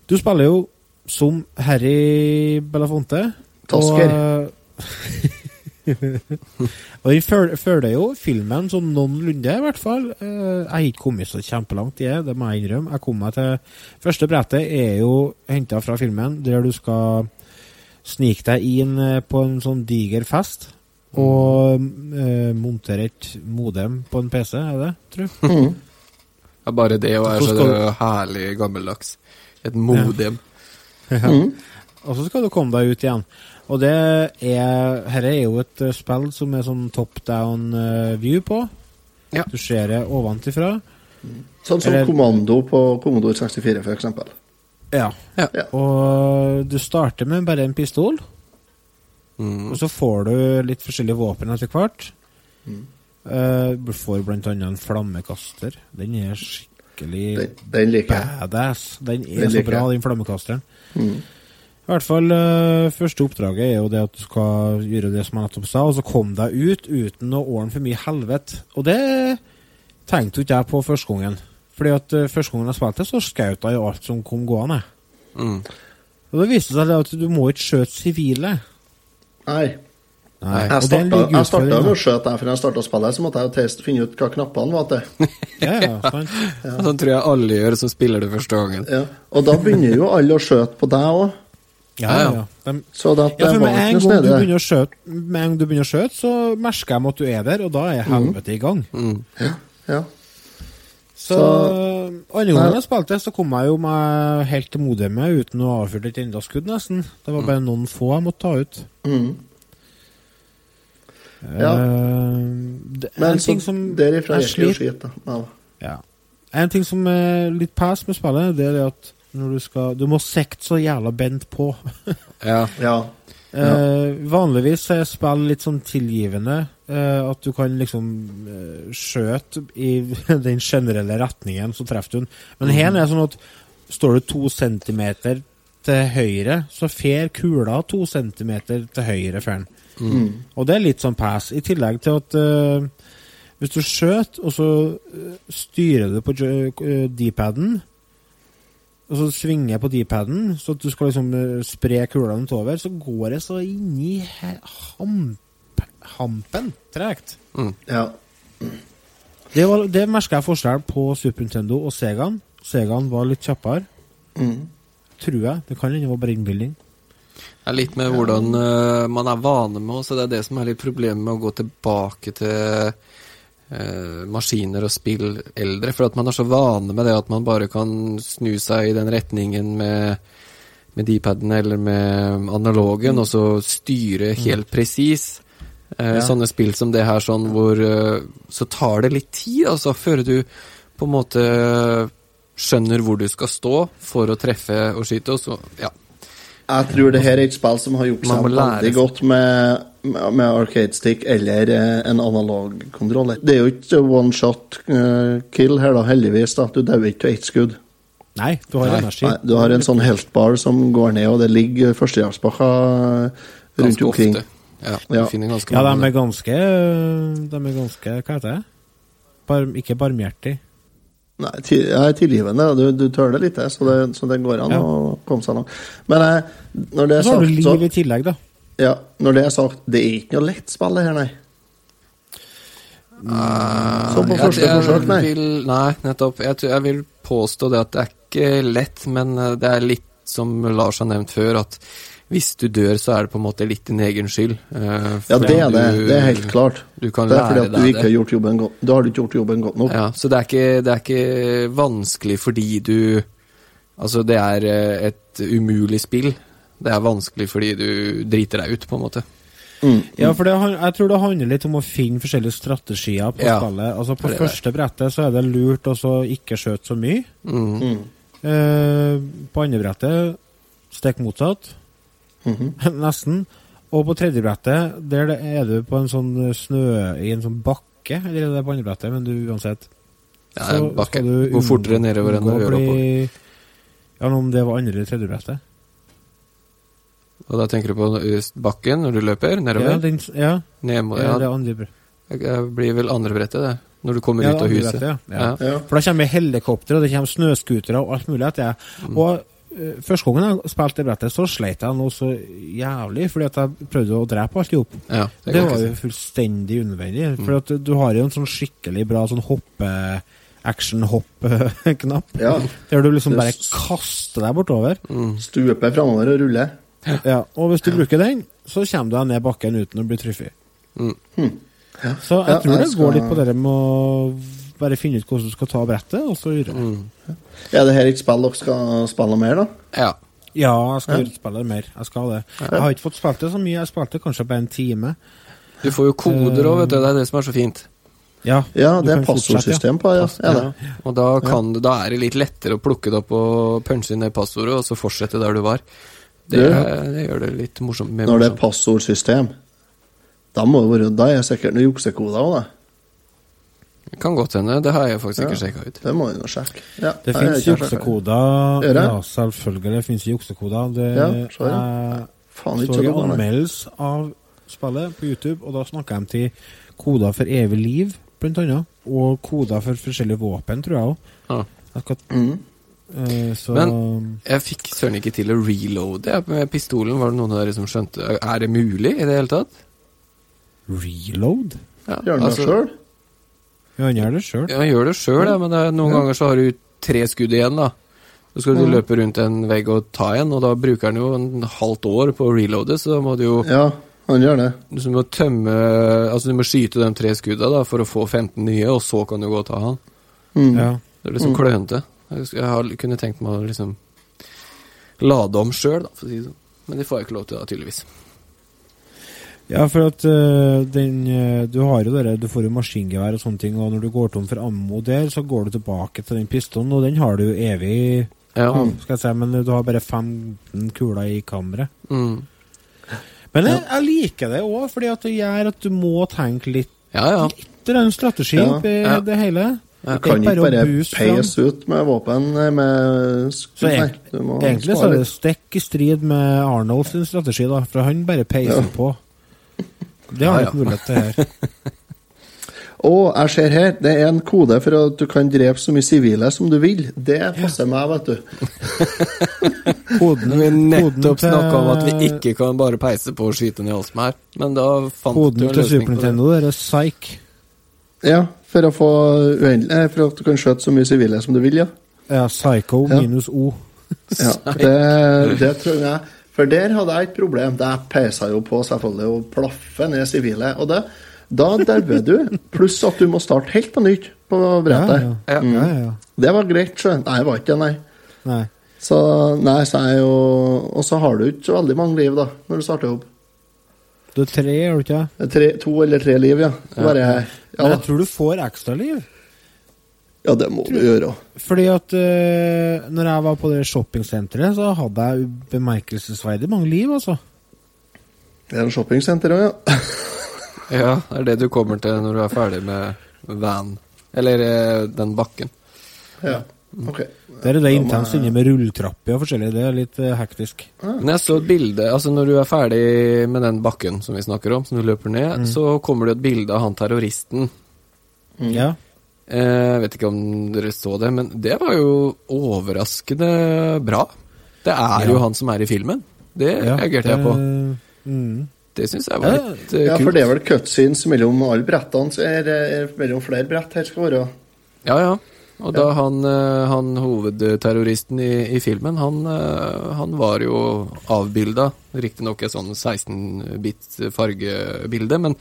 Du spiller jo som Harry Belafonte. Tosker. Og, [laughs] og den følger jo filmen sånn noenlunde, i hvert fall. Eh, Jeg har ikke kommet så kjempelangt i det, det må jeg innrømme. Jeg kom meg til Første brettet er jo henta fra filmen, der du skal snike deg inn eh, på en sånn diger fest. Og eh, montere et modem på en PC, er det, tror du? Mm. Ja, bare det å være Så herlig gammeldags. Et modem. [laughs] Ja. Mm. Og så skal du komme deg ut igjen. Og det er Dette er jo et eh, spill som er sånn top down eh, view på. Ja. Du ser det ovenfra. Sånn som Eller- kommando på Commodore 64, for eksempel. Ja. Ja. Ja. Og du starter med bare en pistol, Mm. og så får du litt forskjellige våpen etter hvert. Mm. Uh, du får annet en flammekaster. Den er skikkelig Den, den liker badass. Den er Den så bra, den flammekasteren. Mm. I hvert fall uh, første oppdraget er jo det at du skal gjøre det som jeg nettopp sa, og så komme deg ut uten å ordne for mye helvete. Og det tenkte jo ikke jeg på første gangen. Fordi at uh, første gangen jeg spilte, så skjøt jeg jo alt som kom gående. Mm. Og det viste seg at du må ikke skjøte sivile. Nei. Nei. Jeg starta med å skjøte der, for jeg starta spillet, så måtte jeg jo teste, finne ut hva knappene var til. [laughs] Ja, ja, sant. [laughs] Sånn tror jeg alle gjør som spiller det første gangen. Ja. Og da begynner jo alle å skjøte på deg òg. Ja, ja, ja. De, Så det, ja, for med en gang du begynner å skjøte, med en gang du begynner å skjøte, så merker jeg at du er der, og da er helvete i gang. Ja, Ja. Så, Så- andre gangen jeg spilte, så kom jeg jo meg helt til modemet uten å ha avfyrt et enda skudd, nesten. Det var bare noen få jeg måtte ta ut. Mm. Ja. Uh, det, Men en så som derifra gikk det jo skit, da. Ja. ja. En ting som er litt pass med spillet, det er det at når du skal Du må sikte så jævla bent på. [laughs] Ja. ja. Eh, vanligvis er spill litt sånn tilgivende. eh, at du kan liksom uh, skjøte i [laughs] den generelle retningen, så treffer du den. Men her er det sånn at står du to centimeter til høyre, så fer kula to centimeter til høyre for den. Mm. Og det er litt sånn pass. I tillegg til at eh, hvis du skjøter, og så eh, styrer du på eh, D-paden, og så svinger jeg på D-paden, så at du skal liksom eh, spre kulene utover, så går jeg så inni i hamp, hampen tregt. Mm. Ja. Det, var, det merka jeg forskjell på Super Nintendo og Segaen. Segaen var litt kjappere, Mm. tror jeg. Det kan hende det var bare innbilning. Det er litt med hvordan uh, man er vane med, så det er det som er litt problemet med å gå tilbake til eh, maskiner og spill eldre. For at man er så vane med det at man bare kan snu seg i den retningen med, med D-paden eller med analogen, og så styre helt presis. Eh, Ja. Sånne spill som det her, sånn hvor eh, Så tar det litt tid, altså, før du på en måte skjønner hvor du skal stå for å treffe og skyte, og så Ja. Jeg tror det her er et spill som har gjort seg veldig godt med, med arcade stick eller eh, en analog kontroller. Det er jo ikke one shot eh, kill her, da, heldigvis. da. Du dauer ikke av ett skudd. Nei, du har Nei. energi. Nei, du har en sånn health bar som går ned, og det ligger førstehjelpspakker rundt Ganske omkring. ofte. Ja, Ja. Ja, de er ganske De er ganske Hva heter det? Bar, ikke barmhjertig. Nei, jeg er tilgivende. Du, du tøler litt, så det, så det går an Ja. å komme seg langt. Men jeg, når det er sagt så har du liv i tillegg, da. ja, Når det er sagt, det er ikke noe lett spill, det her, nei. Så på Jeg- første jeg forsøk, nei. Vil, nei, nettopp. Jeg, jeg vil påstå det at det er ikke lett, men eh, det er litt som Lars har nevnt før, at hvis du dør, så er det på en måte litt din egen skyld. eh, Ja, det er det. du- Det er helt klart. Du kan det er fordi at du ikke har gjort jobben godt. Da har du ikke gjort jobben godt nok. Ja, så det er, ikke, det er ikke vanskelig fordi du Altså, det er eh, et umulig spill. Det er vanskelig fordi du driter deg ut, på en måte. Mm. Ja, for det, jeg tror det handler litt om å finne forskjellige strategier på Ja, spillet. Altså På det første brettet så er det lurt å så ikke skjøte så mye. Mm. Mm. Eh, på andre brettet stikk motsatt. Mhm. [laughs] Nesten. Og på tredje brettet, der er du på en sånn snø I en sånn bakke, eller er det på andre brettet, men du uansett Ja, en bakke. Gå fortere nedover enn du å gjøre bli- Ja, om det var andre eller tredje brettet. Og da tenker du på eh, bakken når du løper Ja, nedover? den, ja, Ned mot- ja, ja, det andre brettet. Det blir vel andre brettet, det. Når du kommer Ja, ut av huset. brettet, ja. Ja. Ja. For da kommer helikopter, og det kommer snøscootere og alt mulig. etter. Mm. Og eh, første gangen jeg spilte det brettet, så sleit jeg noe så jævlig, fordi at jeg prøvde å drepe alt i hop. Ja, Det, det var jo fullstendig unødvendig. Mm. For at du har jo en sånn skikkelig bra sånn hoppe action-hopp-knapp. Ja. Der du liksom bare kaster deg bortover. Mm. Stupe framover og rulle. Ja, og hvis du bruker den, så kommer du deg ned bakken uten å bli truffet. Mm. Ja. Så jeg Ja, tror jeg det skal- går litt på det med å bare finne ut hvordan du skal ta brettet, og så gjøre det. Mm. Er det her et spill dere skal spille mer, da? Ja. Ja, jeg skal Ja. spille det mer. Jeg skal det. Jeg har ikke fått spilt det så mye. Jeg spilte kanskje bare en time. Du får jo koder òg, vet du. Det er det som er så fint. Ja, Ja, det er passordsystem på, ja. Er det? Og da, kan du, da er det litt lettere å plukke det opp og punche inn det passordet, og så fortsette der du var. Det, Du- det gjør det litt morsomt. Når Når det er passordsystem, da må det være Da er sikkert noen juksekoder òg, da. Kan godt hende. Det har jeg faktisk ikke Ja. sjekka ut. Det må vi nå sjekke. Ja, Det fins jeg juksekoder. Ja, selvfølgelig det fins juksekoder. Det Ja, så er det. jeg Faen, så jo anmeldelse av spillet på YouTube, og da snakker de til koder for evig liv, blant annet. Og koder for forskjellige våpen, tror jeg òg. Ja. Mm. Så Men jeg fikk søren ikke til å reloade med pistolen. Var det noen av dere som skjønte Er det mulig i det hele tatt? Reload? Ja, Gjør han det altså- sjøl? Ja, han gjør det sjøl. Ja, han gjør det sjøl, ja, men det er, noen Ja. ganger så har du tre skudd igjen, da. Så skal du Mhm. løpe rundt en vegg og ta en, og da bruker han jo en halvt år på å reloade, så da må du jo Ja, han gjør det. Du må tømme Altså, du må skyte de tre skudda da, for å få 15 nye, og så kan du gå og ta han. Mm. Ja. Det er liksom Mm. klønete. Jeg, har, kunne tenkt meg å liksom lade om sjøl, da, for å si det sånn. Men det får jeg ikke lov til, da, tydeligvis. Ja, for at uh, den øh, Du har jo dere, du får jo maskingevær og sånne ting, og når du går tom for ammo der, så går du tilbake til den pistolen, og den har du evig Ja. skal jeg si, men du har bare 15 kuler i kammeret. Mm. Men jeg, jeg liker det òg, fordi at det gjør at du må tenke litt Ja, ja. Litt en strategi Ja. oppi Ja. det hele. Du er kan ikke bare peise ut med våpen eh, med Så må egentlig så er det stikk i strid med Arnold sin strategi, da, for han bare peiser på. Det har Ja, ikke mulighet til her. [laughs] Og jeg ser her, det er en kode for at du kan drepe så mye sivile som du vil. Det passer meg, vet du. [laughs] Koden, Vi har nettopp til- snakka om at vi ikke kan bare peise på og skyte ned alt som er. Men da fant du en løsning på det. Nintendo er Psych. Ja, for å få uendelig For at du kan skjøte så mye sivile som du vil, ja. Ja, Psycho Ja. minus O. ja det, det tror jeg. For der hadde jeg et problem. Det peisa jo på selvfølgelig og plaffe ned sivile. Og det, da dauer du. Pluss at du må starte helt på nytt på brettet. ja. Ja. ja, ja, ja. Det var greit, sjø. Nei, det var ikke det, nei. Nei. Så nei, så er jo Og så har du ikke så veldig mange liv, da, når du starter opp. Du er tre, er du ikke? Tre, to eller tre liv, ja. Bare, Men jeg tror du får ekstraliv. Ja, det må du gjøre. Fordi at uh, når jeg var på det shoppingsenteret, så hadde jeg bemerkelsesverdig mange liv, altså. Det er en shoppingsenter òg, ja. [laughs] Ja, det er det du kommer til når du er ferdig med van. Eller eh, den bakken. ja. Ok. Der er det intenst inne med rulletrapper og forskjellig. Det er litt eh, hektisk. Men jeg så et bilde Altså Når du er ferdig med den bakken som vi snakker om, som du løper ned, så kommer det et bilde av han terroristen. Ja. Eh, Jeg vet ikke om dere så det, men det var jo overraskende bra. Det er Ja. jo han som er i filmen. Det ja reagerte jeg på. Mm. Det syns jeg var Ja, litt kult. Ja, for det er vel cutscenes mellom alle brettene, så er det mellom flere brett her skal være. Ja, ja. Og da han, eh, han hovedterroristen i, i filmen, han, eh, han var jo avbilda. Riktignok et sånn 16-bit fargebilde, men,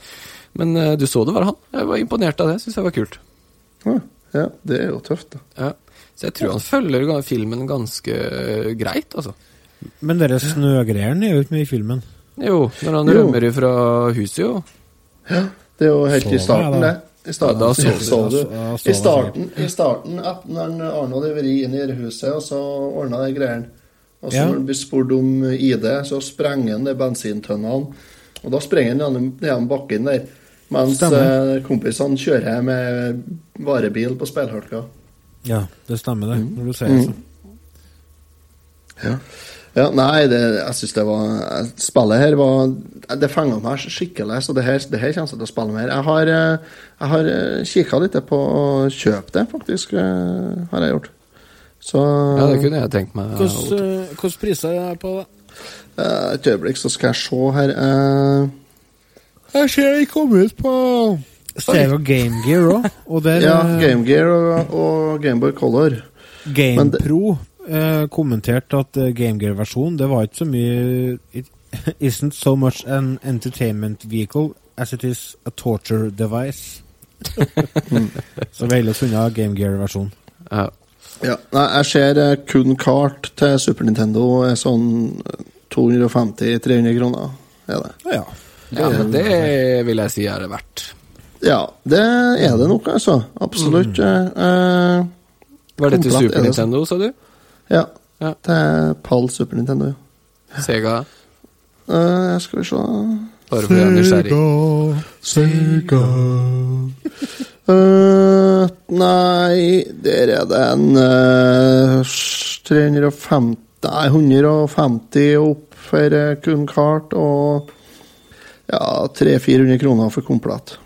men eh, du så det var han. Jeg var imponert av det. Syns jeg var kult. Ja, ja, det er jo tøft, da. Ja. Så jeg tror han følger filmen ganske uh, greit, altså. Men dere snøgreiene er jo ikke med i filmen. Jo, når han Jo. rømmer fra huset, jo. Det er jo helt Så i starten, det. I starten, Ja, da så så du. I starten, i starten når Arnold har vært inne i huset, og så ordna de greiene. Og så Ja. når han blir spurt om ID, så sprenger han de bensintønnene. Og da sprenger han gjennom, gjennom bakken der. Mens Stemmer. eh, kompisene kjører med varebil på speilhølka. Ja, det stemmer det, når du sier Mm. det sånn. Ja. ja, nei, det, jeg syns det var Spillet her var Det fenga meg skikkelig, så det her, det her kommer jeg til å spille mer. Jeg har, eh, jeg har kikka litt på å kjøpe det, faktisk. eh, Har jeg gjort. Så Ja, det kunne jeg tenkt meg. Eh, priser er det på det? eh, Et øyeblikk, så skal jeg se her eh, Jeg ser de kom ut på Stereo Game Gear òg. Og [laughs] Ja, eh, Game Gear og, og Gameboy Color. Game det- Pro eh, kommenterte at uh, Game Gear-versjonen Det var ikke så mye It [laughs] isn't so much an entertainment vehicle as it is a torture device. [laughs] så vi holder oss unna Game Gear-versjonen. Ja. Ja, nei, jeg ser eh, kun kart til Super Nintendo er sånn 250-300 kroner. Er det. Ja. ja, men det vil jeg si er det verdt. Ja, det er det nok, altså. Absolutt. eh, Var det til Super er det? Nintendo, sa du? ja. Ja. Til PAL Super Nintendo, ja. Sega? Eh, skal vi se Bare fordi jeg er nysgjerrig. Sega Eh, nei, der er det en uh, 350 Nei, 150 opp for eh, kun kart, og ja, 300-400 kroner for komplett.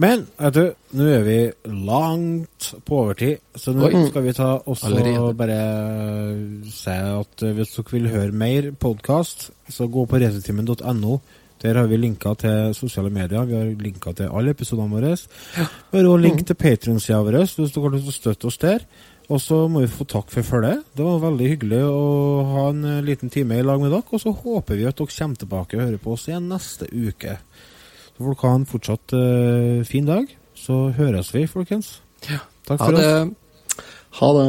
Men vet du, nå er vi langt på overtid, så nå Oi. skal vi ta også Allerede. bare si at eh, hvis dere vil høre mer podkast, så gå på resetimen.no. Der har vi linka til sosiale medier. Vi har linka til alle episodene våre. Vi har også link til Patrion-sida vår hvis dere har lyst til å støtte oss der. Og så må vi få takk for følget. Det var veldig hyggelig å ha en eh, liten time i lag med dere. Og så håper vi at dere kommer tilbake og hører på oss igjen neste uke. Så får dere ha en fortsatt uh, fin dag. Så høres vi, folkens. Ja. Takk Ha for det. oss. Ha det.